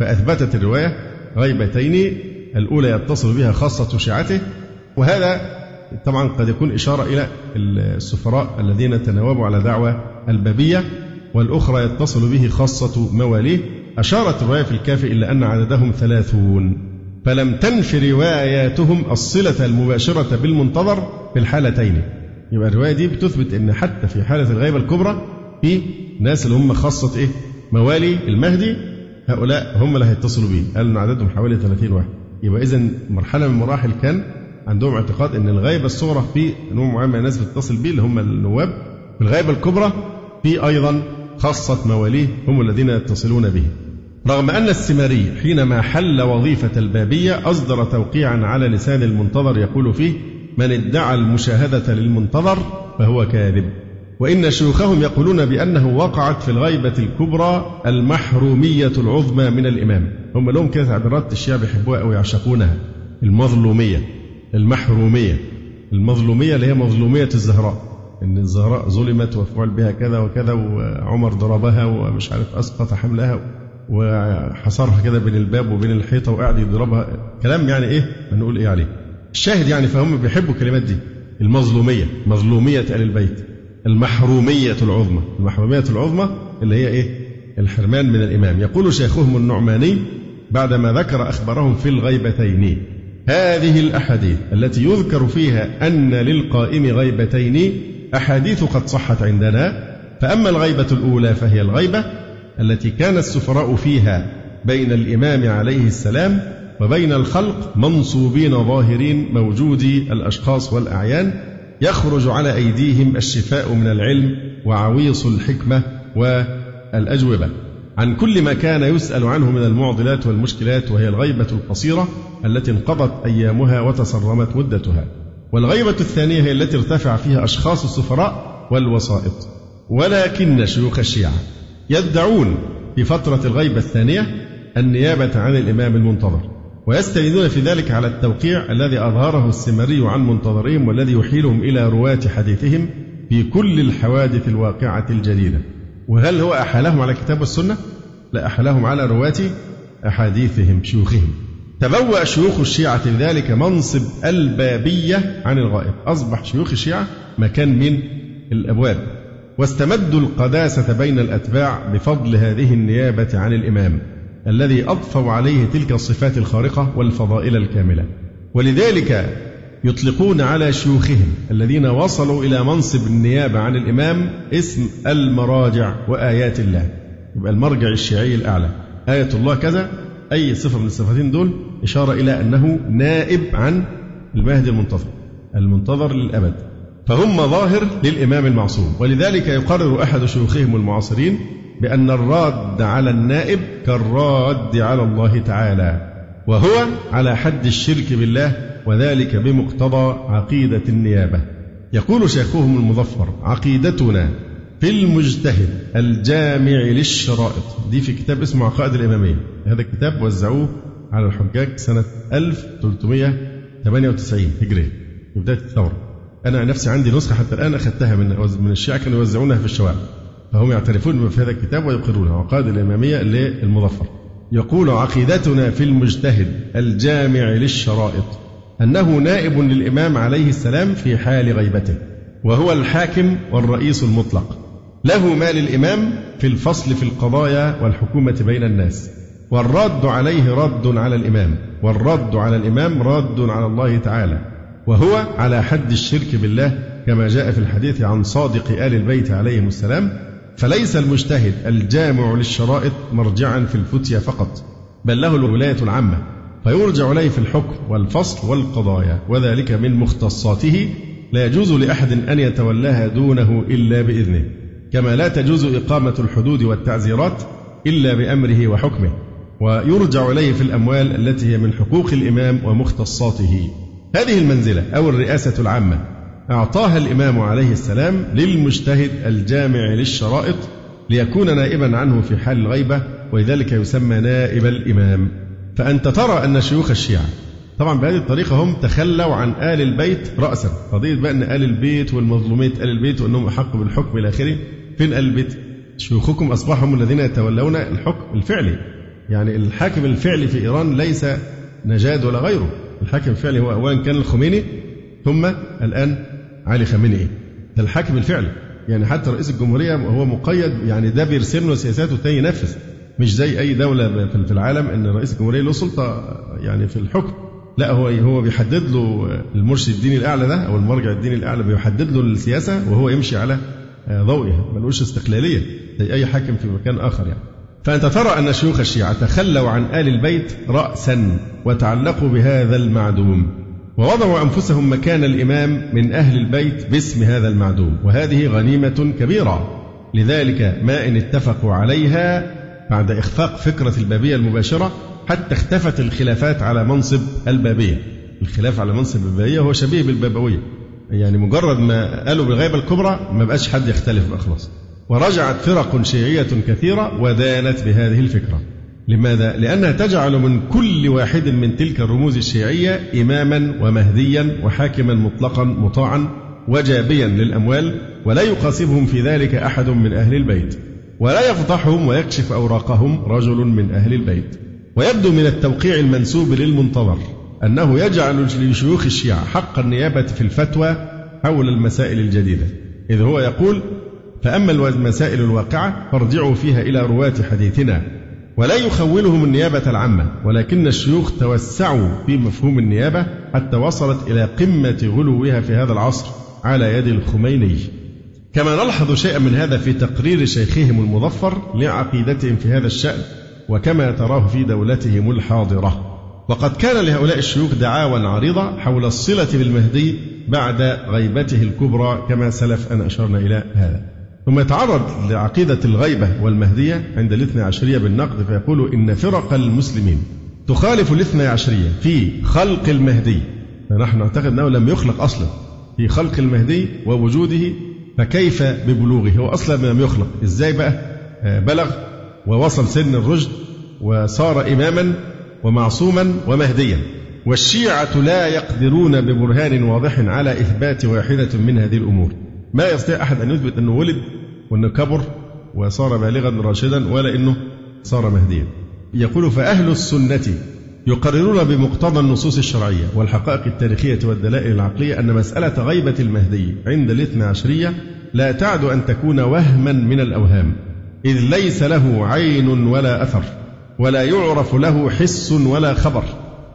فأثبتت الرواية غيبتين الأولى يتصل بها خاصة شيعته وهذا طبعا قد يكون إشارة إلى السفراء الذين تناوبوا على دعوة البابية والأخرى يتصل به خاصة مواليه. أشارت الرواية في الكافي إلى أن عددهم ثلاثون. فلم تنف رواياتهم الصلة المباشرة بالمنتظر في الحالتين. يبقى الرواية دي بتثبت أن حتى في حالة الغيبة الكبرى في ناس اللي هم خاصة إيه؟ موالي المهدي هؤلاء هم اللي هيتصلوا به قال أن عددهم حوالي 30 واحد. يبقى إذا مرحلة من المراحل كان عندهم اعتقاد أن الغيبة الصغرى في نوع معين من الناس بتتصل به اللي هم النواب. في الغيبة الكبرى في أيضا خاصة مواليه هم الذين يتصلون به. رغم أن السمري حينما حل وظيفة البابية أصدر توقيعا على لسان المنتظر يقول فيه من ادعى المشاهدة للمنتظر فهو كاذب. وإن شيوخهم يقولون بأنه وقعت في الغيبة الكبرى المحرومية العظمى من الإمام. هم لهم كده تعبيرات الشيعة بيحبوها أو يعشقونها. المظلومية المحرومية. المظلومية اللي هي مظلومية الزهراء. إن الزهراء ظلمت وفعل بها كذا وكذا وعمر ضربها ومش عارف أسقط حملها وحصرها كده بين الباب وبين الحيطة وقعد يضربها. كلام يعني إيه؟ نقول إيه عليه؟ الشاهد يعني فهم بيحبوا الكلمات دي. المظلومية مظلومية ال البيت. المحرومية العظمى. المحرومية العظمى اللي هي إيه؟ الحرمان من الإمام. يقول شيخهم النعماني بعدما ذكر اخبارهم في الغيبتين هذه الأحاديث التي يذكر فيها أن للقائم غيبتين أحاديث قد صحت عندنا. فأما الغيبة الأولى فهي الغيبة التي كان السفراء فيها بين الإمام عليه السلام وبين الخلق منصوبين ظاهرين موجودي الأشخاص والأعيان. يخرج على أيديهم الشفاء من العلم وعويص الحكمة والأجوبة. عن كل ما كان يسأل عنه من المعضلات والمشكلات وهي الغيبة القصيرة التي انقضت أيامها وتصرمت مدتها. والغيبة الثانية هي التي ارتفع فيها أشخاص السفراء والوسائط. ولكن شيوخ الشيعة يدعون في فترة الغيبة الثانية النيابة عن الإمام المنتظر. ويستندون في ذلك على التوقيع الذي أظهره السمري عن منتظرهم والذي يحيلهم إلى رواة حديثهم في كل الحوادث الواقعة الجديدة. وهل هو أحالهم على الكتاب والسنة؟ لا أحالهم على رواة أحاديثهم شيوخهم. تبوأ شيوخ الشيعة ذلك منصب البابية عن الغائب. أصبح شيوخ الشيعة مكان من الأبواب. واستمدوا القداسة بين الأتباع بفضل هذه النيابة عن الإمام. الذي أضفوا عليه تلك الصفات الخارقة والفضائل الكاملة. ولذلك يطلقون على شيوخهم الذين وصلوا إلى منصب النيابة عن الإمام اسم المراجع وآيات الله. يبقى المرجع الشيعي الأعلى. آية الله كذا. أي صفة من الصفتين دول؟ إشارة إلى أنه نائب عن المهدي المنتظر المنتظر للأبد. فهم ظاهر للإمام المعصوم. ولذلك يقرر أحد شيوخهم المعاصرين بأن الراد على النائب كالراد على الله تعالى وهو على حد الشرك بالله وذلك بمقتضى عقيدة النيابة. يقول شيخهم المظفر عقيدتنا في المجتهد الجامع للشرائط. دي في كتاب اسمه عقائد الإمامية. هذا الكتاب وزعوه على الحجاج سنة 1398 هجرية. في بداية الثورة. أنا نفسي عندي نسخة حتى الآن أخذتها من من الشيعة كانوا يوزعونها في الشوارع. فهم يعترفون بهذا الكتاب ويقرونه عقائد الإمامية للمظفر يقول عقيدتنا في المجتهد الجامع للشرائط أنه نائب للإمام عليه السلام في حال غيبته وهو الحاكم والرئيس المطلق. له ما للإمام في الفصل في القضايا والحكومة بين الناس. والرد عليه رد على الإمام والرد على الإمام رد على الله تعالى وهو على حد الشرك بالله كما جاء في الحديث عن صادق آل البيت عليهم السلام فليس المجتهد الجامع للشرائط مرجعا في الفتيا فقط بل له الولاية العامة فيرجع إليه في الحكم والفصل والقضايا وذلك من مختصاته لا يجوز لأحد أن يتولاها دونه إلا بإذنه كما لا تجوز إقامة الحدود والتعزيرات إلا بأمره وحكمه ويرجع إليه في الأموال التي هي من حقوق الإمام ومختصاته. هذه المنزلة أو الرئاسة العامة أعطاها الإمام عليه السلام للمجتهد الجامع للشرائط ليكون نائبا عنه في حال الغيبة ولذلك يسمى نائب الإمام. فأنت ترى أن شيوخ الشيعة طبعا بهذه الطريقة هم تخلوا عن آل البيت رأسا. قضية بقى أن آل البيت والمظلومية آل البيت وأنهم أحق بالحكم إلى آخره. فين آل البيت؟ شيوخكم أصبحوا هم الذين يتولون الحكم الفعلي. يعني الحاكم الفعلي في إيران ليس نجاد ولا غيره. الحاكم الفعلي هو أولا كان الخميني ثم الآن علي خامنئي ده الحاكم الفعلي. يعني حتى رئيس الجمهورية هو مقيد يعني ده بيرسم له سياساته والتاني ينفذ. مش زي أي دولة في العالم إن رئيس الجمهورية له سلطة يعني في الحكم. لا هو هو بيحدد له المرشد الديني الأعلى ده أو المرجع الديني الأعلى بيحدد له السياسة وهو يمشي على ضوئها. ملوش استقلالية زي أي حاكم في مكان آخر يعني. فأنت ترى أن شيوخ الشيعة تخلوا عن آل البيت رأسا وتعلقوا بهذا المعدوم. ووضعوا أنفسهم مكان الإمام من أهل البيت باسم هذا المعدوم وهذه غنيمة كبيرة. لذلك ما إن اتفقوا عليها بعد إخفاق فكرة البابية المباشرة حتى اختفت الخلافات على منصب البابية. الخلاف على منصب البابية هو شبيه بالبابوية. يعني مجرد ما قالوا بالغيبة الكبرى ما بقاش حد يختلف بقى خلاص ورجعت فرق شيعية كثيرة ودانت بهذه الفكرة. لماذا؟ لأنها تجعل من كل واحد من تلك الرموز الشيعية إماما ومهديا وحاكما مطلقا مطاعا وجابيا للأموال ولا يقاسمهم في ذلك أحد من أهل البيت ولا يفضحهم ويكشف أوراقهم رجل من أهل البيت ويبدو من التوقيع المنسوب للمنتظر أنه يجعل لشيوخ الشيعة حق النيابة في الفتوى حول المسائل الجديدة إذ هو يقول فأما المسائل الواقعة فارجعوا فيها إلى رواة حديثنا ولا يخولهم النيابة العامة ولكن الشيوخ توسعوا في مفهوم النيابة حتى وصلت إلى قمة غلوها في هذا العصر على يد الخميني. كما نلحظ شيئا من هذا في تقرير شيخهم المظفر لعقيدتهم في هذا الشأن وكما تراه في دولتهم الحاضرة. وقد كان لهؤلاء الشيوخ دعاوى عريضة حول الصلة بالمهدي بعد غيبته الكبرى كما سلف أن أشرنا إلى هذا. ثم يتعرض لعقيدة الغيبة والمهدية عند الاثنى عشرية بالنقد فيقول إن فرق المسلمين تخالف الاثنى عشرية في خلق المهدي. فنحن نعتقد أنه لم يخلق أصلا في خلق المهدي ووجوده فكيف ببلوغه؟ هو أصلا لم يخلق. إزاي بقى؟ آه، بلغ ووصل سن الرشد وصار إماما ومعصوما ومهديا. والشيعة لا يقدرون ببرهان واضح على إثبات واحدة من هذه الأمور. ما يستطيع أحد أن يثبت أنه ولد وأنه كبر وصار بالغا راشدا ولا أنه صار مهديا. يقول فأهل السنة يقررون بمقتضى النصوص الشرعية والحقائق التاريخية والدلائل العقلية أن مسألة غيبة المهدي عند الاثنى عشرية لا تعد أن تكون وهما من الأوهام إذ ليس له عين ولا أثر ولا يعرف له حس ولا خبر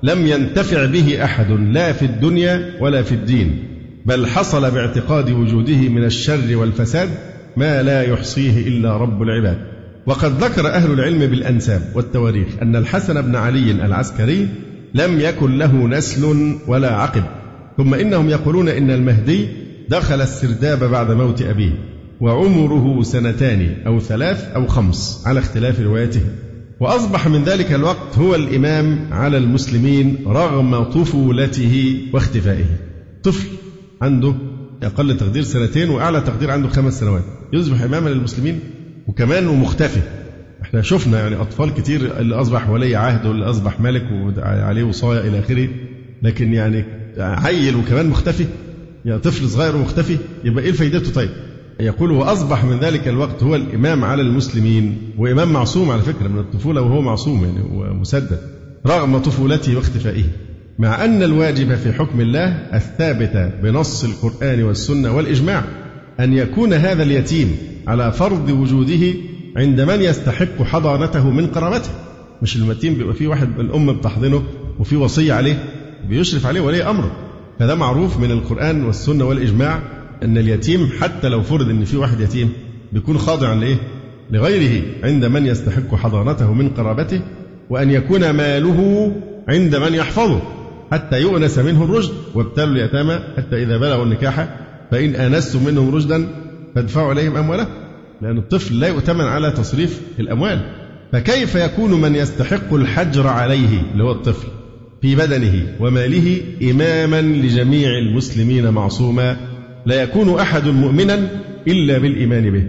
لم ينتفع به أحد لا في الدنيا ولا في الدين. بل حصل باعتقاد وجوده من الشر والفساد ما لا يحصيه إلا رب العباد. وقد ذكر أهل العلم بالأنساب والتواريخ أن الحسن بن علي العسكري لم يكن له نسل ولا عقب ثم إنهم يقولون إن المهدي دخل السرداب بعد موت أبيه وعمره سنتان أو ثلاث أو خمس على اختلاف روايته. وأصبح من ذلك الوقت هو الإمام على المسلمين رغم طفولته واختفائه. طفل عنده أقل تقدير سنتين وأعلى تقدير عنده خمس سنوات. يصبح إماما للمسلمين وكمان ومختفي إحنا شفنا يعني أطفال كتير اللي أصبح ولي عهد واللي أصبح ملك وعليه وصايا إلى آخره. لكن يعني عيل وكمان مختفي. يعني طفل صغير ومختفي. يبقى إيه فايدته طيب؟ يقول وأصبح من ذلك الوقت هو الإمام على المسلمين وإمام معصوم على فكرة من الطفولة وهو معصوم يعني ومسدد رغم طفولته واختفائه. مع أن الواجب في حكم الله الثابت بنص القرآن والسنة والإجماع أن يكون هذا اليتيم على فرض وجوده عند من يستحق حضانته من قرابته مش اليتيم بيبقى فيه واحد الأم بتحضنه وفي وصية عليه بيشرف عليه ولي أمره فده معروف من القرآن والسنة والإجماع أن اليتيم حتى لو فرض أن في واحد يتيم بيكون خاضعا لإيه؟ لغيره عند من يستحق حضانته من قرابته وأن يكون ماله عند من يحفظه. حتى يؤنس منه الرشد وابتلوا اليتامى حتى إذا بلغوا النكاح فإن آنستم منهم رشدا فادفعوا إليهم أموالهم. لأن الطفل لا يؤتمن على تصريف الأموال. فكيف يكون من يستحق الحجر عليه اللي هو الطفل في بدنه وماله إماما لجميع المسلمين معصوما؟ لا يكون أحد مؤمنا إلا بالإيمان به.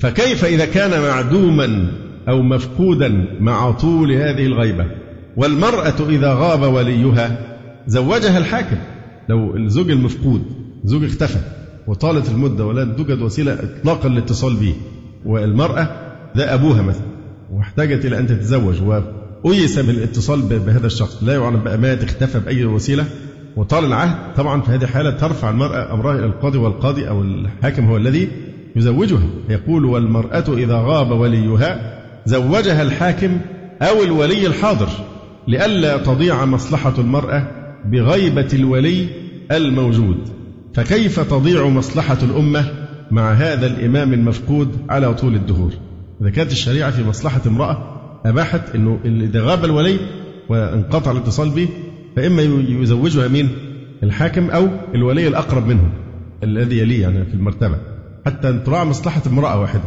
فكيف إذا كان معدوما أو مفقودا مع طول هذه الغيبة؟ والمرأة إذا غاب وليها زوجها الحاكم. لو الزوج المفقود زوج اختفى وطالت المدة ولا توجد وسيلة إطلاقا للاتصال به والمرأة ده أبوها مثلا واحتاجت إلى أن تتزوج وأيس بالاتصال بهذا الشخص لا يعلم بقى مات اختفى بأي وسيلة وطال العهد. طبعا في هذه الحالة ترفع المرأة أمرها إلى القاضي والقاضي أو الحاكم هو الذي يزوجها. يقول والمرأة إذا غاب وليها زوجها الحاكم أو الولي الحاضر لئلا تضيع مصلحة المرأة بغيبة الولي الموجود. فكيف تضيع مصلحة الأمة مع هذا الإمام المفقود على طول الدهور؟ إذا كانت الشريعة في مصلحة امرأة أباحت أنه إذا غاب الولي وانقطع الاتصال به فإما يزوجها مين؟ الحاكم أو الولي الأقرب منه الذي يليه يعني في المرتبة حتى تراعى مصلحة امرأة واحدة.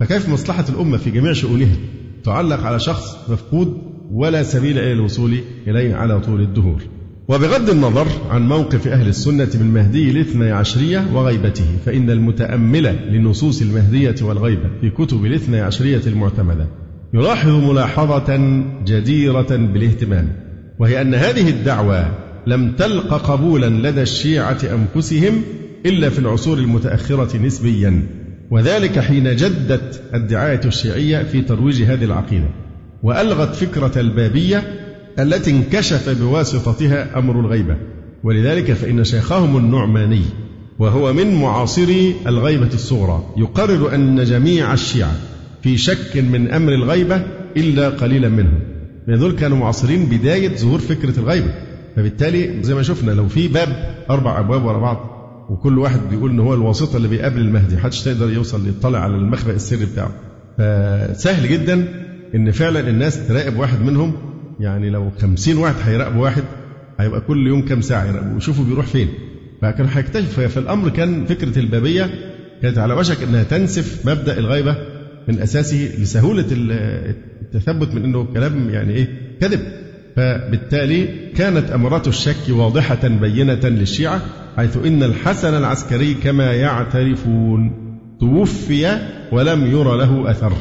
فكيف مصلحة الأمة في جميع شؤونها تعلق على شخص مفقود ولا سبيل إلى الوصول إليه على طول الدهور؟ وبغض النظر عن موقف أهل السنة من مهدي الاثنى عشرية وغيبته فإن المتأمل لنصوص المهدية والغيبة في كتب الاثنى عشرية المعتمدة يلاحظ ملاحظة جديرة بالاهتمام وهي أن هذه الدعوة لم تلق قبولا لدى الشيعة أنفسهم إلا في العصور المتأخرة نسبيا وذلك حين جدت الدعاية الشيعية في ترويج هذه العقيدة وألغت فكرة البابية التي انكشف بواسطتها أمر الغيبة ولذلك فإن شيخهم النعماني وهو من معاصري الغيبة الصغرى يقرر أن جميع الشيعة في شك من أمر الغيبة إلا قليلا منهم. لأن دول كانوا معاصرين بداية ظهور فكرة الغيبة. فبالتالي زي ما شفنا لو في باب أربع أبواب ورا بعض وكل واحد بيقول إن هو الواسطة اللي بيقابل المهدي محدش يقدر يوصل يطلع على المخبأ السري بتاعه. فسهل جدا إن فعلا الناس تراقب واحد منهم يعني لو خمسين واحد هيراقبوا واحد هيبقى كل يوم كام ساعة يراقبوا ويشوفوا بيروح فين. فكان هيكتشف فالأمر كان فكرة البابية كانت على وشك أنها تنسف مبدأ الغيبة من أساسه لسهولة التثبت من أنه كلام يعني إيه؟ كذب. فبالتالي كانت أمرات الشك واضحة بينة للشيعة حيث إن الحسن العسكري كما يعترفون توفي ولم ير له أثر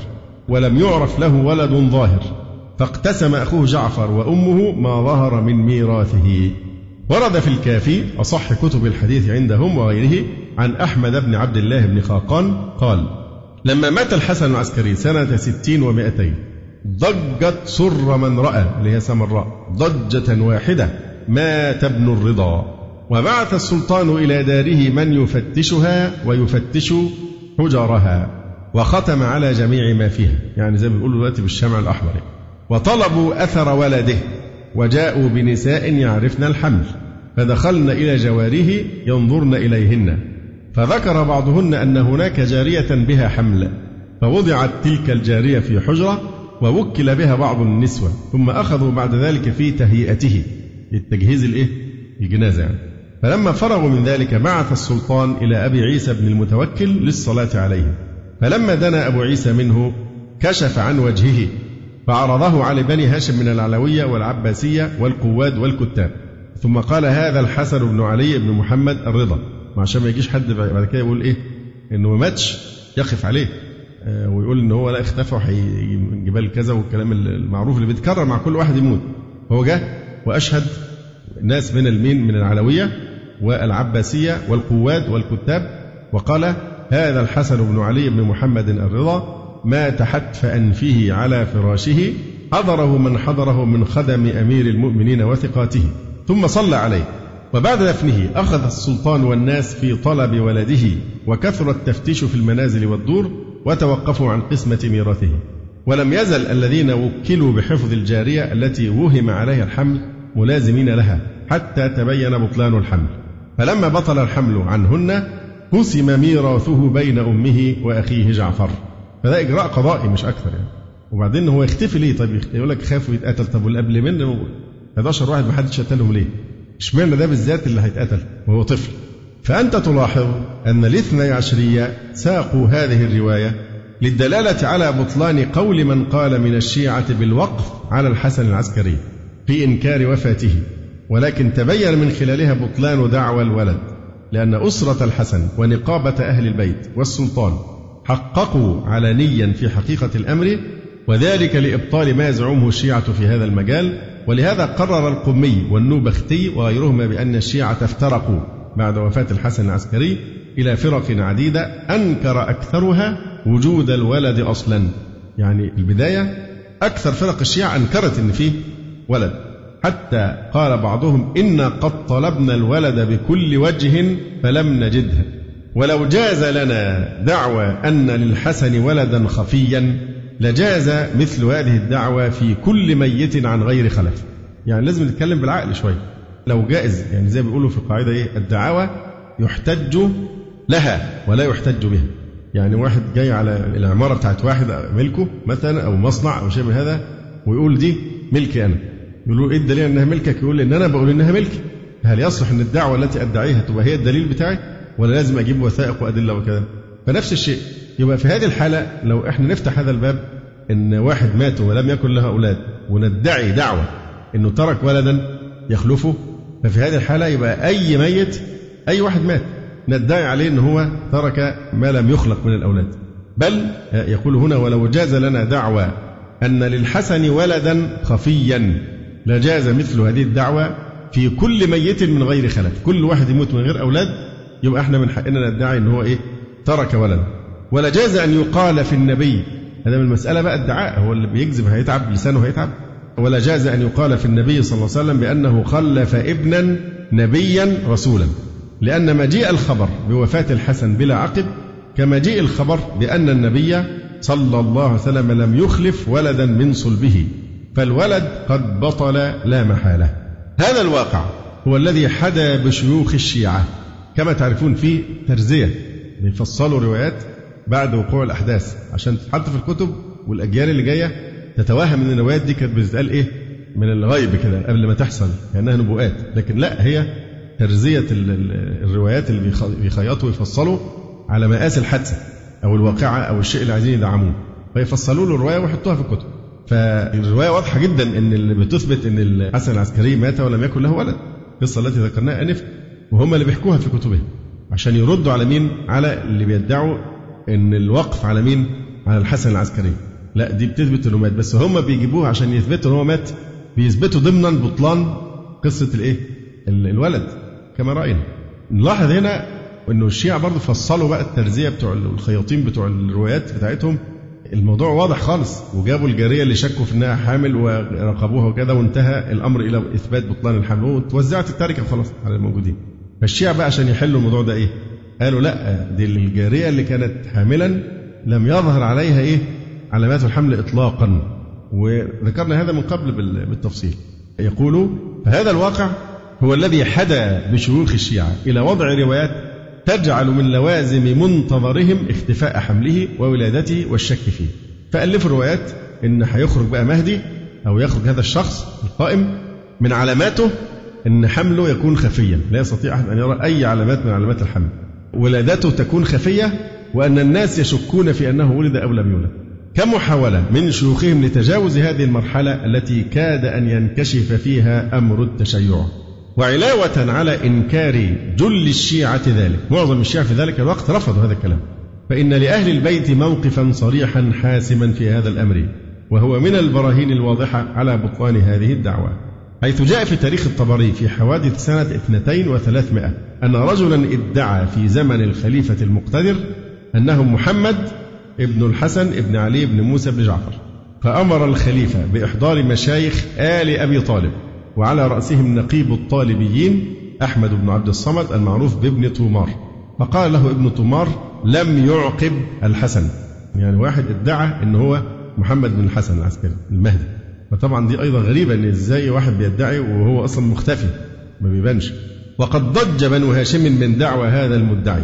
ولم يعرف له ولد ظاهر. فاقتسم أخوه جعفر وأمه ما ظهر من ميراثه. ورد في الكافي أصح كتب الحديث عندهم وغيره عن أحمد بن عبد الله بن خاقان قال لما مات الحسن العسكري سنة ستين ومائتين ضجت سر من رأى اللي هي سمراء ضجة واحدة مات ابن الرضا. وبعث السلطان إلى داره من يفتشها ويفتش حجرها وختم على جميع ما فيها. يعني زي ما بيقولوا دلوقتي بالشمع الأحمر. وطلبوا أثر ولده وجاءوا بنساء يعرفن الحمل فدخلن إلى جواره ينظرن إليهن. فذكر بعضهن أن هناك جارية بها حمل فوضعت تلك الجارية في حجرة ووكل بها بعض النسوة ثم أخذوا بعد ذلك في تهيئته. التجهيز الإيه؟ الجنازة يعني فلما فرغوا من ذلك بعث السلطان إلى أبي عيسى بن المتوكل للصلاة عليه. فلما دنا أبو عيسى منه كشف عن وجهه. فعرضه على بني هاشم من العلوية والعباسية والقواد والكتاب. ثم قال هذا الحسن بن علي بن محمد الرضا. عشان ما يجيش حد بعد كده يقول إيه؟ إنه ما ماتش يقف عليه. آه، ويقول إن هو لا اختفى من جبال كذا والكلام المعروف اللي بيتكرر مع كل واحد يموت. هو جه وأشهد ناس من المين من العلوية والعباسية والقواد والكتاب. وقال هذا الحسن بن علي بن محمد الرضا مات حتف أنفه على فراشه حضره من حضره من خدم أمير المؤمنين وثقاته ثم صلى عليه. وبعد دفنه أخذ السلطان والناس في طلب ولده وكثر التفتيش في المنازل والدور وتوقفوا عن قسمة ميراثه. ولم يزل الذين وكلوا بحفظ الجارية التي وهم عليها الحمل ملازمين لها حتى تبين بطلان الحمل. فلما بطل الحمل عنهن قسم ميراثه بين أمه وأخيه جعفر. فده إجراء قضائي مش أكثر يعني. وبعدين هو يختفي ليه؟ طيب يقول لك خاف ويتقتل طب واللي قبل منه؟ 11 واحد ما حدش قتلهم ليه؟ اشمعنى ده بالذات اللي هيتقتل؟ وهو طفل؟ فأنت تلاحظ أن الاثني عشرية ساقوا هذه الرواية للدلالة على بطلان قول من قال من الشيعة بالوقف على الحسن العسكري في إنكار وفاته. ولكن تبين من خلالها بطلان دعوى الولد. لأن أسرة الحسن ونقابة أهل البيت والسلطان حققوا علنيا في حقيقة الأمر وذلك لإبطال ما يزعمه الشيعة في هذا المجال. ولهذا قرر القمي والنوبختي وغيرهما بأن الشيعة افترقوا بعد وفاة الحسن العسكري إلى فرق عديدة أنكر أكثرها وجود الولد أصلا. يعني البداية أكثر فرق الشيعة أنكرت أن فيه ولد. حتى قال بعضهم إنا قد طلبنا الولد بكل وجه فلم نجده. ولو جاز لنا دعوى أن للحسن ولدا خفيا لجاز مثل هذه الدعوة في كل ميت عن غير خلف. يعني لازم نتكلم بالعقل شوية لو جائز يعني زي بيقولوا في القاعدة إيه الدعاوى يحتج لها ولا يحتج بها. يعني واحد جاي على العمارة بتاعت واحد ملكه مثلا أو مصنع أو شيء من هذا ويقول دي ملكي أنا. يقولوا إيه الدليل أنها ملكك؟ يقول إن أنا بقول إنها ملكي. هل يصلح أن الدعوة التي أدعيها تبقى هي الدليل بتاعي؟ ولا لازم أجيب وثائق وأدلة وكذا. فنفس الشيء. يبقى في هذه الحالة لو إحنا نفتح هذا الباب إن واحد مات ولم يكن له أولاد وندعي دعوة إنه ترك ولدا يخلفه ففي هذه الحالة يبقى أي ميت أي واحد مات ندعي عليه أن هو ترك ما لم يخلق من الأولاد. بل يقول هنا ولو جاز لنا دعوى أن للحسن ولدا خفيا لجاز مثل هذه الدعوة في كل ميت من غير خلف. كل واحد يموت من غير أولاد يبقى إحنا من حقنا ندعي ان هو إيه ترك ولدا ولا جاز أن يقال في النبي هذا من المسألة بقى ادعاء هو اللي بيكذب هيتعب لسانه هيتعب. ولا جاز أن يقال في النبي صلى الله عليه وسلم بأنه خلف ابنا نبيا رسولا. لأن مجيء الخبر بوفاة الحسن بلا عقب كمجيء الخبر بأن النبي صلى الله عليه وسلم لم يخلف ولدا من صلبه. فالولد قد بطل لا محالة. هذا الواقع هو الذي حدا بشيوخ الشيعة. كما تعرفون في ترزية بيفصلوا روايات بعد وقوع الأحداث. عشان تتحط في الكتب والأجيال اللي جاية تتوهم إن الروايات دي كانت بتتقال إيه؟ من الغيب كده قبل ما تحصل كانها نبوءات. لكن لأ هي ترزيه الروايات اللي بيخيطوا ويفصلوا على مقاس الحادثة أو الواقعة أو الشيء اللي عايزين يدعموه. فيفصلوا له الرواية ويحطوها في الكتب. فالرواية واضحة جدا إن اللي بتثبت إن الحسن العسكري مات ولم يكن له ولد. القصة التي ذكرناها أنف وهم اللي بيحكوها في كتبهم. عشان يردوا على مين؟ على اللي بيدعوا إن الوقف على مين؟ على الحسن العسكري. لا دي بتثبت إنه مات بس هم بيجيبوها عشان يثبتوا إن هو مات بيثبتوا ضمنا بطلان قصة الإيه؟ الولد. كما رأينا. نلاحظ هنا إنه الشيعة برضه فصلوا بقى الترزيه بتوع الخياطين بتوع الروايات بتاعتهم. الموضوع واضح خالص. وجابوا الجارية اللي شكوا في إنها حامل وراقبوها وكذا وانتهى الأمر إلى إثبات بطلان الحمل وتوزعت التركه خلاص على الموجودين. فالشيعة بقى عشان يحلوا الموضوع ده إيه؟ قالوا لأ دي الجارية اللي كانت حاملا لم يظهر عليها إيه؟ علامات الحمل إطلاقا وذكرنا هذا من قبل بالتفصيل يقول فهذا الواقع هو الذي حدا بشيوخ الشيعة إلى وضع روايات تجعل من لوازم منتظرهم اختفاء حمله وولادته والشك فيه فألفوا روايات إن هيخرج بقى مهدي أو يخرج هذا الشخص القائم من علاماته أن حمله يكون خفيا. لا يستطيع أحد أن يرى أي علامات من علامات الحمل. ولادته تكون خفية وأن الناس يشكون في أنه ولد أو لم يولد. كمحاولة من شيوخهم لتجاوز هذه المرحلة التي كاد أن ينكشف فيها أمر التشيع. وعلاوة على إنكار جل الشيعة ذلك. معظم الشيعة في ذلك الوقت رفضوا هذا الكلام. فإن لأهل البيت موقفا صريحا حاسما في هذا الأمر. وهو من البراهين الواضحة على بطلان هذه الدعوة. حيث جاء في تاريخ الطبري في حوادث سنة اثنتين وثلاثمائة أن رجلا ادعى في زمن الخليفة المقتدر أنه محمد ابن الحسن ابن علي بن موسى بن جعفر. فأمر الخليفة بإحضار مشايخ آل أبي طالب وعلى رأسهم نقيب الطالبيين أحمد بن عبد الصمد المعروف بابن طومار فقال له ابن طومار لم يعقب الحسن. يعني واحد ادعى إن هو محمد بن الحسن العسكري المهدي. فطبعا دي أيضا غريبة إن إزاي واحد بيدعي وهو أصلا مختفي ما بيبانش. وقد ضج بنو هاشم من دعوى هذا المدعي.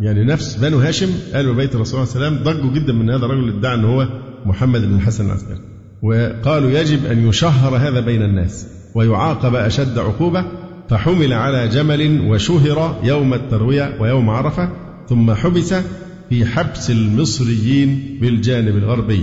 يعني نفس بنو هاشم قالوا بيت الرسول صلى الله عليه وسلم ضجوا جدا من هذا الرجل ادعى إن هو محمد بن الحسن العسكري. وقالوا يجب أن يشهر هذا بين الناس ويعاقب أشد عقوبة. فحمل على جمل وشهر يوم التروية ويوم عرفة ثم حبس في حبس المصريين بالجانب الغربي.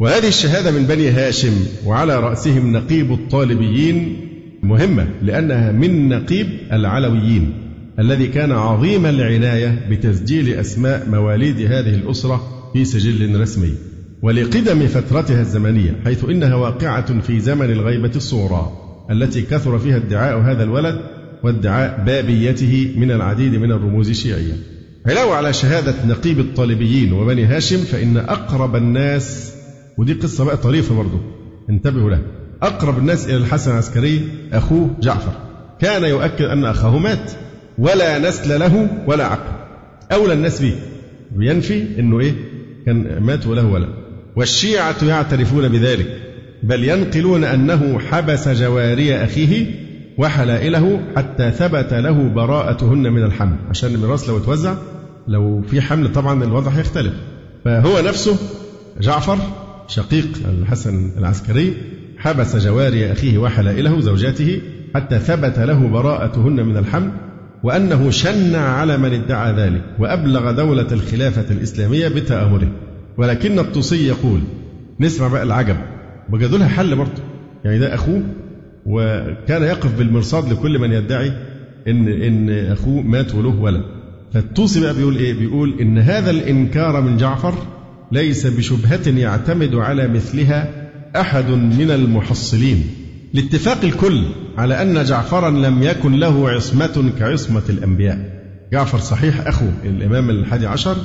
وهذه الشهادة من بني هاشم وعلى رأسهم نقيب الطالبيين مهمة لأنها من نقيب العلويين الذي كان عظيم العناية بتسجيل أسماء مواليد هذه الأسرة في سجل رسمي ولقدم فترتها الزمنية حيث إنها واقعة في زمن الغيبة الصغرى التي كثر فيها ادعاء هذا الولد وادعاء بابيته من العديد من الرموز الشيعية. علاوة على شهادة نقيب الطالبيين وبني هاشم فإن أقرب الناس ودي قصة بقى طريفة برضه انتبهوا لها. أقرب الناس إلى الحسن العسكري أخوه جعفر. كان يؤكد أن أخاه مات ولا نسل له ولا عقل. أولى الناس به بينفي أنه إيه؟ كان مات وله ولد والشيعة يعترفون بذلك. بل ينقلون أنه حبس جواري أخيه وحلائله حتى ثبت له براءتهن من الحمل. عشان الميراث لو اتوزع لو في حمل طبعا الوضع هيختلف. فهو نفسه جعفر شقيق الحسن العسكري حبس جواري أخيه وحلائله زوجاته حتى ثبت له براءتهن من الحمل وأنه شنع على من ادعى ذلك وأبلغ دولة الخلافة الإسلامية بتآمره ولكن الطوسي يقول نسمع بقى العجب وجدوا لها حل برضه. يعني ده أخوه وكان يقف بالمرصاد لكل من يدعي إن إن أخوه مات وله ولد. فالطوسي بقى بيقول إيه؟ بيقول إن هذا الإنكار من جعفر ليس بشبهة يعتمد على مثلها أحد من المحصلين. لاتفاق الكل على أن جعفرا لم يكن له عصمة كعصمة الأنبياء. جعفر صحيح أخو الإمام الحادي عشر.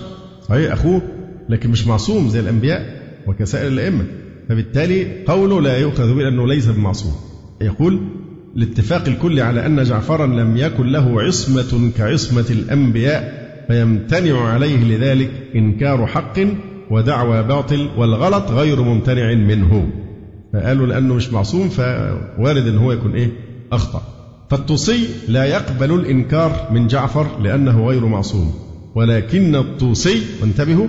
صحيح أخوه لكن مش معصوم زي الأنبياء وكسائر الأئمة. فبالتالي قوله لا يؤخذ به أنه ليس بمعصوم. يقول لاتفاق الكل على أن جعفرا لم يكن له عصمة كعصمة الأنبياء فيمتنع عليه لذلك إنكار حق ودعوى باطل والغلط غير ممتنع منه. فقالوا لأنه مش معصوم فوارد أن هو يكون إيه؟ أخطأ. فالطوسي لا يقبل الإنكار من جعفر لأنه غير معصوم. ولكن الطوسي وانتبهوا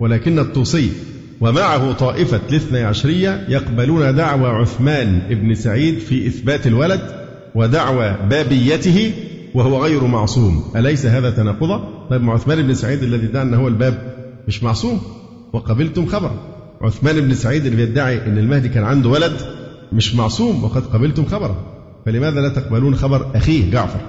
ولكن الطوسي ومعه طائفة الاثني عشرية يقبلون دعوى عثمان بن سعيد في إثبات الولد ودعوى بابيته وهو غير معصوم. أليس هذا تناقضا؟ طيب عثمان بن سعيد الذي ادعى أنه هو الباب مش معصوم؟ وقبلتم خبره عثمان بن سعيد اللي بيدعي أن المهدي كان عنده ولد مش معصوم وقد قبلتم خبره. فلماذا لا تقبلون خبر أخيه جعفر؟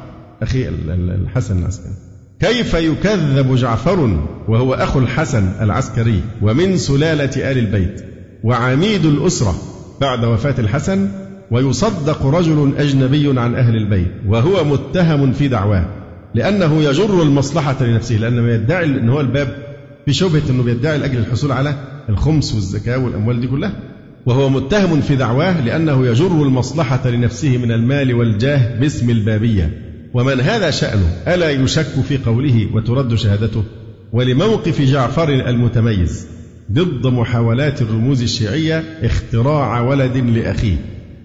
أخي الحسن العسكري. كيف يكذب جعفر وهو أخو الحسن العسكري ومن سلالة آل البيت وعميد الأسرة بعد وفاة الحسن ويصدق رجل أجنبي عن أهل البيت وهو متهم في دعواه لأنه يجر المصلحة لنفسه لأن ما يدعي أن هو الباب في شبهة أنه بيدعي لأجل الحصول على الخمس والزكاة والأموال دي كلها. وهو متهم في دعواه لأنه يجر المصلحة لنفسه من المال والجاه باسم البابية. ومن هذا شأنه؟ ألا يشك في قوله وترد شهادته؟ ولموقف جعفر المتميز ضد محاولات الرموز الشيعية اختراع ولد لأخيه.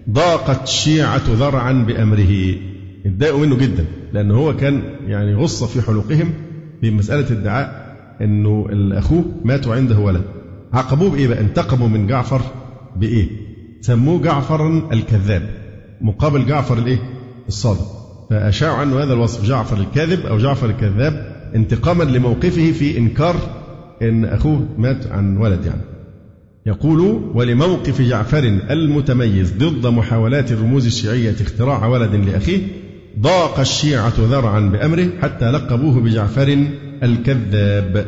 ضاقت الشيعة ذرعا بأمره. اتضايقوا منه جدا لأنه هو كان يعني غصة في حلقهم في مسألة ادعاء أنه أخوه مات وعنده ولد. عاقبوه بإيه بقى؟ انتقموا من جعفر بإيه؟ سموه جعفرا الكذاب. مقابل جعفر الإيه؟ الصادق. فأشاعوا عنه هذا الوصف جعفر الكاذب أو جعفر الكذاب انتقاما لموقفه في إنكار أن أخوه مات عن ولد يعني. يقول ولموقف جعفر المتميز ضد محاولات الرموز الشيعية اختراع ولد لأخيه ضاق الشيعة ذرعا بأمره حتى لقبوه بجعفر الكذاب.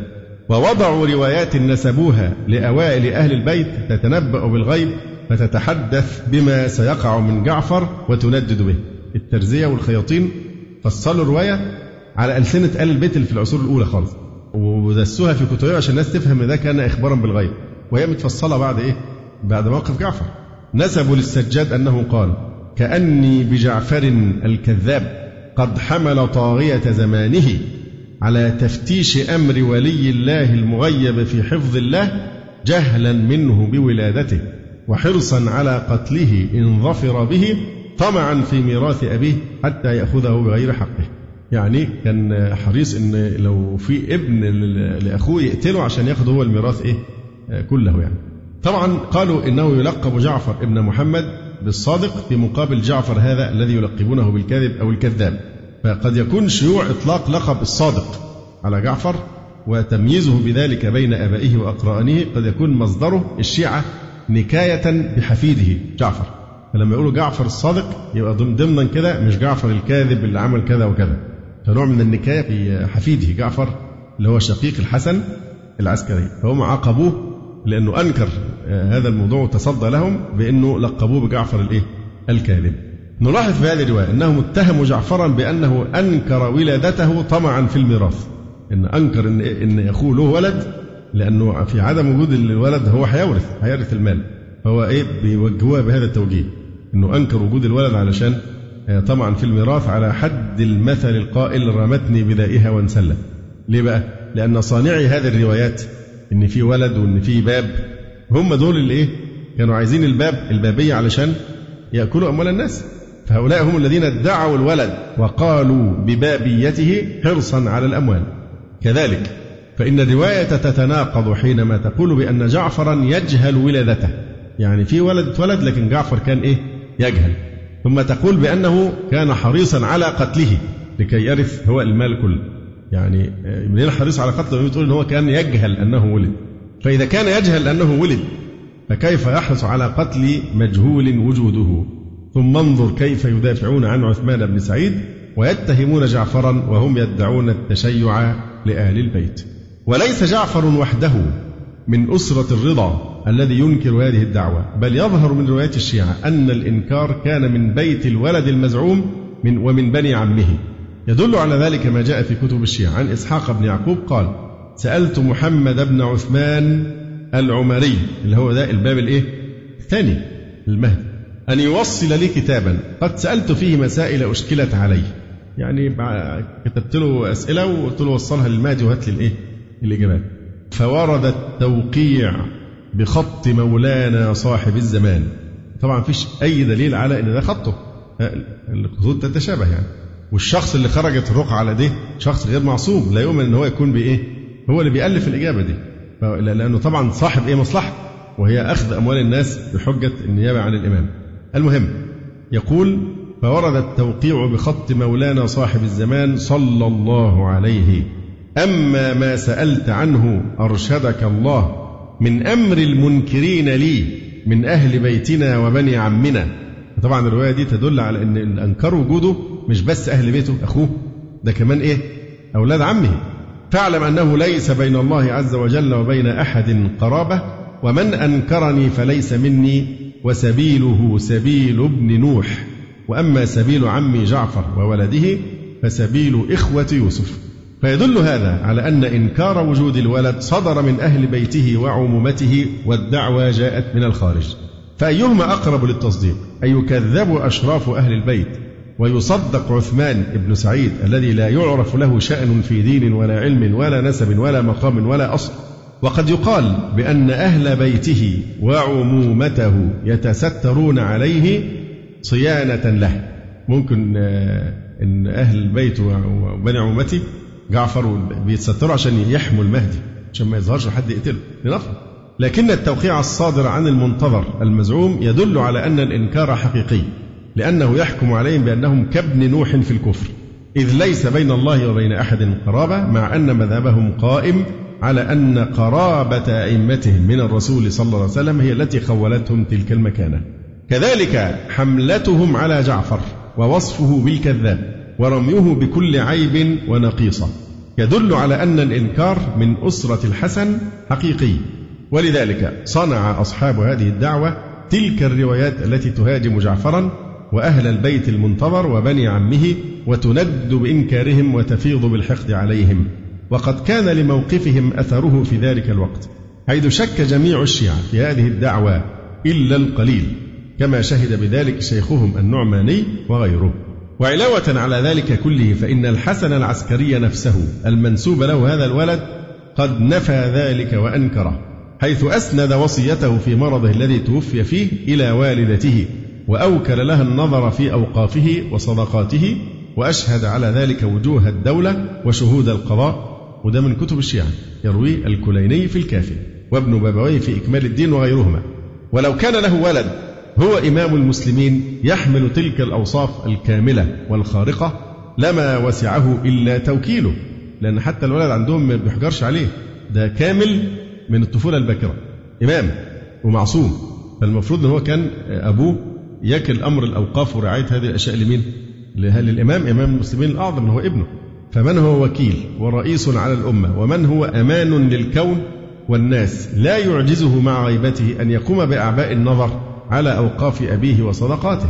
ووضعوا روايات نسبوها لأوائل أهل البيت تتنبأ بالغيب فتتحدث بما سيقع من جعفر وتندد به. الترزية والخياطين فصلوا رواية على ألسنة آل البيت اللي في العصور الأولى خالص. ودسوها في كتبهم عشان الناس تفهم ده كان إخبارا بالغيب. وهي متفصلة بعد إيه؟ بعد موقف جعفر. نسبوا للسجاد أنه قال كأني بجعفر الكذاب قد حمل طاغية زمانه على تفتيش أمر ولي الله المغيب في حفظ الله جهلا منه بولادته وحرصا على قتله إن ظفر به طمعا في ميراث أبيه حتى يأخذه بغير حقه. يعني كان حريص إن لو في ابن لأخوه يقتله عشان ياخد هو الميراث إيه؟ كله يعني. طبعا قالوا إنه يلقب جعفر ابن محمد بالصادق في مقابل جعفر هذا الذي يلقبونه بالكاذب أو الكذاب. فقد يكون شيوع إطلاق لقب الصادق على جعفر وتمييزه بذلك بين أبائه واقرانه قد يكون مصدره الشيعة نكاية بحفيده جعفر. فلما يقولوا جعفر الصادق يبقى ضمنا كده مش جعفر الكاذب اللي عمل كذا وكذا. فنوع من النكاية في حفيده جعفر اللي هو شقيق الحسن العسكري. فهم عاقبوه لأنه أنكر هذا الموضوع وتصدى لهم بأنه لقبوه بجعفر الإيه؟ الكاذب. نلاحظ في هذه الرواية انهم اتهموا جعفرا بأنه أنكر ولادته طمعا في الميراث. إن أنكر إن إن أخوه له ولد لأنه في عدم وجود الولد هو هيورث هيرث المال. فهو إيه بيوجهوها بهذا التوجيه إنه أنكر وجود الولد علشان طمعا في الميراث على حد المثل القائل رمتني بدائها وانسلت. ليه بقى؟ لأن صانعي هذه الروايات إن في ولد وإن في باب. هم دول اللي إيه؟ كانوا عايزين الباب البابية علشان يأكلوا أموال الناس. فهؤلاء هم الذين ادعوا الولد وقالوا ببابيته حرصا على الأموال. كذلك فإن الرواية تتناقض حينما تقول بأن جعفرا يجهل ولادته. يعني في ولد اتولد لكن جعفر كان إيه؟ يجهل. ثم تقول بأنه كان حريصا على قتله لكي يرث هو المال كله. يعني منين حريص على قتله بتقول إن هو كان يجهل أنه ولد. فإذا كان يجهل أنه ولد فكيف يحرص على قتل مجهول وجوده؟ ثم انظر كيف يدافعون عن عثمان بن سعيد ويتهمون جعفرا وهم يدعون التشيع لأهل البيت. وليس جعفر وحده من أسرة الرضا الذي ينكر هذه الدعوة بل يظهر من روايات الشيعة أن الإنكار كان من بيت الولد المزعوم من ومن بني عمه. يدل على ذلك ما جاء في كتب الشيعة. عن إسحاق بن يعقوب قال سألت محمد بن عثمان العمري اللي هو ده الباب الإيه؟ الثاني المهدي أن يوصل لي كتابا. قد سألت فيه مسائل أشكلت علي يعني كتبت له أسئلة وقلت له وصلها للمهدي وهات لي الإيه؟ الإجابات. فورد التوقيع بخط مولانا صاحب الزمان. طبعا فيش أي دليل على أن ده خطه. الخطوط تتشابه يعني. والشخص اللي خرجت الرقعة على ده شخص غير معصوم لا يؤمن إن هو يكون بإيه؟ هو اللي بيألف الإجابة دي. لأنه طبعا صاحب إيه مصلحة؟ وهي أخذ أموال الناس بحجة النيابة عن الإمام. المهم يقول فورد التوقيع بخط مولانا صاحب الزمان صلى الله عليه أما ما سألت عنه أرشدك الله من أمر المنكرين لي من أهل بيتنا وبني عمنا. طبعا الرواية دي تدل على أن أنكر وجوده مش بس أهل بيته أخوه ده كمان إيه؟ أولاد عمه. فاعلم أنه ليس بين الله عز وجل وبين أحد قرابة ومن أنكرني فليس مني وسبيله سبيل ابن نوح. وأما سبيل عمي جعفر وولده فسبيل إخوة يوسف. فيدل هذا على أن إنكار وجود الولد صدر من أهل بيته وعمومته والدعوة جاءت من الخارج. فأيهما أقرب للتصديق؟ أن يكذب أشراف أهل البيت؟ ويصدق عثمان بن سعيد الذي لا يعرف له شأن في دين ولا علم ولا نسب ولا مقام ولا أصل. وقد يقال بأن أهل بيته وعمومته يتسترون عليه صيانة له. ممكن أن أهل البيت وبني عمومته جعفر بيتستروا عشان يحموا المهدي عشان ما يظهرش حد يقتله. لنفرض. لكن التوقيع الصادر عن المنتظر المزعوم يدل على أن الإنكار حقيقي. لأنه يحكم عليهم بأنهم كابن نوح في الكفر. إذ ليس بين الله وبين أحد قرابة مع أن مذهبهم قائم على أن قرابة أئمتهم من الرسول صلى الله عليه وسلم هي التي خولتهم تلك المكانة. كذلك حملتهم على جعفر ووصفه بالكذاب ورميه بكل عيب ونقيصة. يدل على أن الإنكار من أسرة الحسن حقيقي. ولذلك صنع أصحاب هذه الدعوة تلك الروايات التي تهاجم جعفرا وأهل البيت المنتظر وبني عمه وتند بإنكارهم وتفيض بالحقد عليهم. وقد كان لموقفهم أثره في ذلك الوقت حيث شك جميع الشيعة في هذه الدعوة إلا القليل كما شهد بذلك شيخهم النعماني وغيره. وعلاوة على ذلك كله فإن الحسن العسكري نفسه المنسوب له هذا الولد قد نفى ذلك وأنكره حيث أسند وصيته في مرضه الذي توفي فيه إلى والدته. وأوكل لها النظر في أوقافه وصدقاته وأشهد على ذلك وجوه الدولة وشهود القضاء. وده من كتب الشيعة يروي الكليني في الكافي وابن بابويه في إكمال الدين وغيرهما. ولو كان له ولد هو إمام المسلمين يحمل تلك الأوصاف الكاملة والخارقة لما وسعه إلا توكيله. لأن حتى الولد عندهم ما بيحجرش عليه ده كامل من الطفولة الباكرة. إمام ومعصوم فالمفروض أن هو كان أبوه يكل أمر الأوقاف ورعاية هذه الأشياء لمين؟ للإمام إمام المسلمين الأعظم هو ابنه. فمن هو وكيل؟ ورئيس على الأمة. ومن هو أمان للكون والناس؟ لا يعجزه مع غيبته أن يقوم بأعباء النظر على أوقاف أبيه وصدقاته.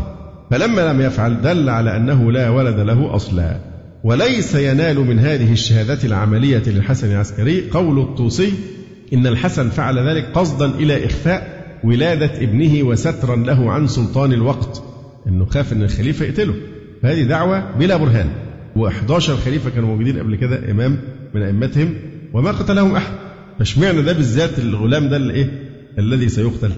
فلما لم يفعل دل على أنه لا ولد له أصلا. وليس ينال من هذه الشهادات العملية للحسن العسكري قول الطوسي إن الحسن فعل ذلك قصدا إلى إخفاء ولادة ابنه وسترا له عن سلطان الوقت. إنه خاف إن الخليفة يقتله. فهذه دعوة بلا برهان. و11 خليفة كانوا موجودين قبل كده إمام من أئمتهم. وما قتلهم أحد. فاشمعنى ده بالذات الغلام ده اللي إيه؟ الذي سيقتل؟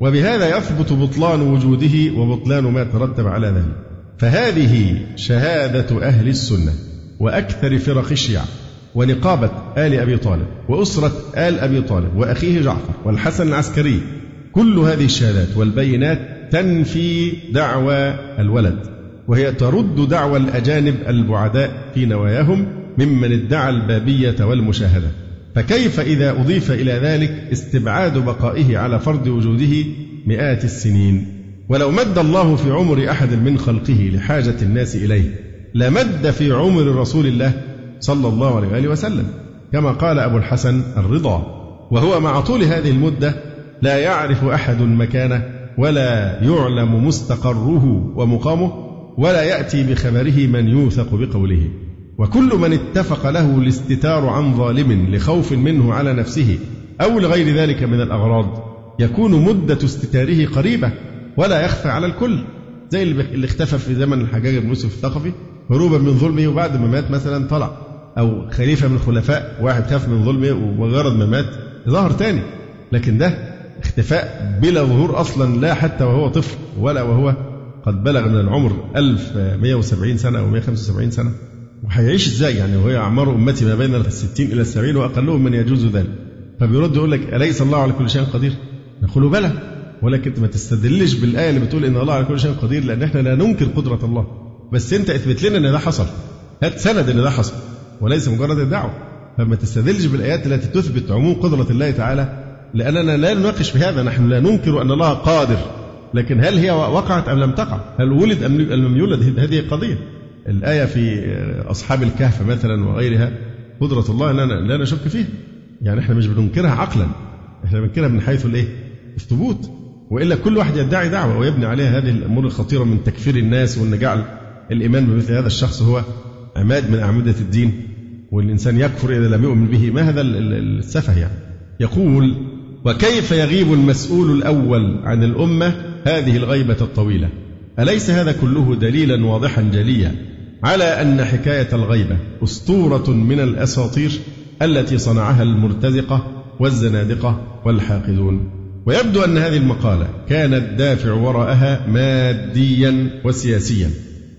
وبهذا يثبت بطلان وجوده وبطلان ما ترتب على ذلك. فهذه شهادة أهل السنة وأكثر فرق الشيعة ونقابة آل أبي طالب وأسرة آل أبي طالب وأخيه جعفر والحسن العسكري كل هذه الشهادات والبينات تنفي دعوى الولد وهي ترد دعوى الأجانب البعداء في نواياهم ممن ادعى البابية والمشاهدة. فكيف إذا أضيف إلى ذلك استبعاد بقائه على فرض وجوده مئات السنين؟ ولو مد الله في عمر أحد من خلقه لحاجة الناس إليه لمد في عمر رسول الله صلى الله عليه وآله وسلم كما قال أبو الحسن الرضا وهو مع طول هذه المدة لا يعرف أحد مكانه ولا يعلم مستقره ومقامه ولا يأتي بخبره من يوثق بقوله. وكل من اتفق له الاستتار عن ظالم لخوف منه على نفسه أو لغير ذلك من الأغراض يكون مدة استتاره قريبة ولا يخفى على الكل. زي اللي اختفى في زمن الحجاج بن يوسف الثقفي هروبا من ظلمه وبعد ما مات مثلا طلع. أو خليفة من الخلفاء واحد خاف من ظلمه ومجرد ما مات ظهر تاني. لكن ده اختفاء بلا ظهور أصلا لا حتى وهو طفل ولا وهو قد بلغ من العمر 1170 سنة أو 175 سنة. وهيعيش إزاي يعني؟ وهي أعمار أمتي ما بين الستين إلى السبعين وأقلهم من يجوز ذلك. فبيرد يقول لك أليس الله على كل شيء قدير؟ نقول بلى. ولكن ما تستدلش بالآية اللي بتقول إن الله على كل شيء قدير لأن إحنا لا ننكر قدرة الله. بس أنت اثبت لنا إن ده حصل. هات سند إن ده حصل. وليس مجرد الدعوة. فما تستدلش بالآيات التي تثبت عموم قدرة الله تعالى لأننا لا نناقش في هذا. نحن لا ننكر أن الله قادر. لكن هل هي وقعت أم لم تقع؟ هل ولد أم لم يولد؟ هذه قضية. الآية في أصحاب الكهف مثلا وغيرها قدرة الله لا, لا نشك فيها. يعني إحنا مش بننكرها عقلا. إحنا بننكرها من حيث الإيه؟ الثبوت. وإلا كل واحد يدعي دعوة ويبني عليها هذه الأمور الخطيرة من تكفير الناس وأن جعل الإيمان بمثل هذا الشخص هو عماد من أعمدة الدين. والإنسان يكفر إذا لم يؤمن به. ما هذا السفه يعني؟ يقول وكيف يغيب المسؤول الأول عن الأمة هذه الغيبة الطويلة؟ أليس هذا كله دليلا واضحا جليا على أن حكاية الغيبة أسطورة من الأساطير التي صنعها المرتزقة والزنادقة والحاقدون؟ ويبدو أن هذه المقالة كان الدافع وراءها ماديا وسياسيا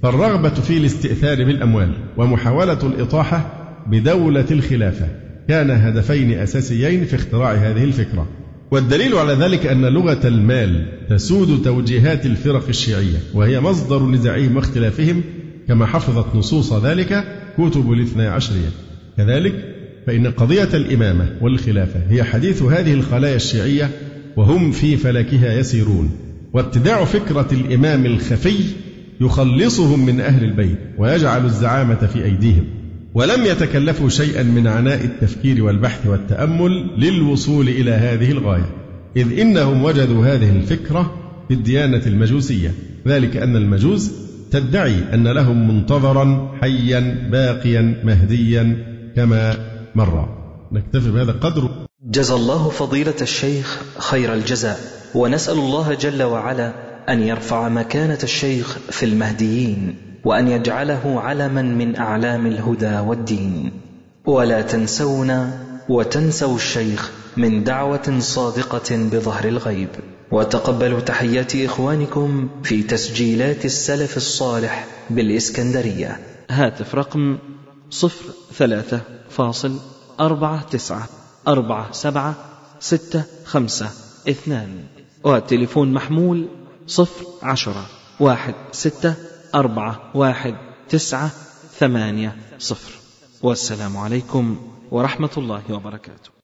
فالرغبة في الاستئثار بالأموال ومحاولة الإطاحة بدولة الخلافة كان هدفين أساسيين في اختراع هذه الفكرة. والدليل على ذلك أن لغة المال تسود توجيهات الفرق الشيعية وهي مصدر نزاعهم واختلافهم كما حفظت نصوص ذلك كتب الاثنى عشرية. كذلك فإن قضية الإمامة والخلافة هي حديث هذه الخلايا الشيعية وهم في فلكها يسيرون. وابتداع فكرة الإمام الخفي يخلصهم من أهل البيت ويجعل الزعامة في أيديهم. ولم يتكلفوا شيئا من عناء التفكير والبحث والتأمل للوصول إلى هذه الغاية إذ إنهم وجدوا هذه الفكرة في الديانة المجوسية. ذلك أن المجوس تدعي أن لهم منتظرا حيا باقيا مهديا كما مر. نكتفي بهذا القدر. جزى الله فضيلة الشيخ خير الجزاء ونسأل الله جل وعلا أن يرفع مكانة الشيخ في المهديين. وأن يجعله علما من أعلام الهدى والدين. ولا تنسونا وتنسوا الشيخ من دعوة صادقة بظهر الغيب. وتقبلوا تحيات إخوانكم في تسجيلات السلف الصالح بالإسكندرية. هاتف رقم صفر ثلاثة فاصل أربعة تسعة أربعة سبعة ستة خمسة اثنان. والتليفون محمول صفر عشرة واحد ستة أربعة واحد تسعة ثمانية صفر. والسلام عليكم ورحمة الله وبركاته.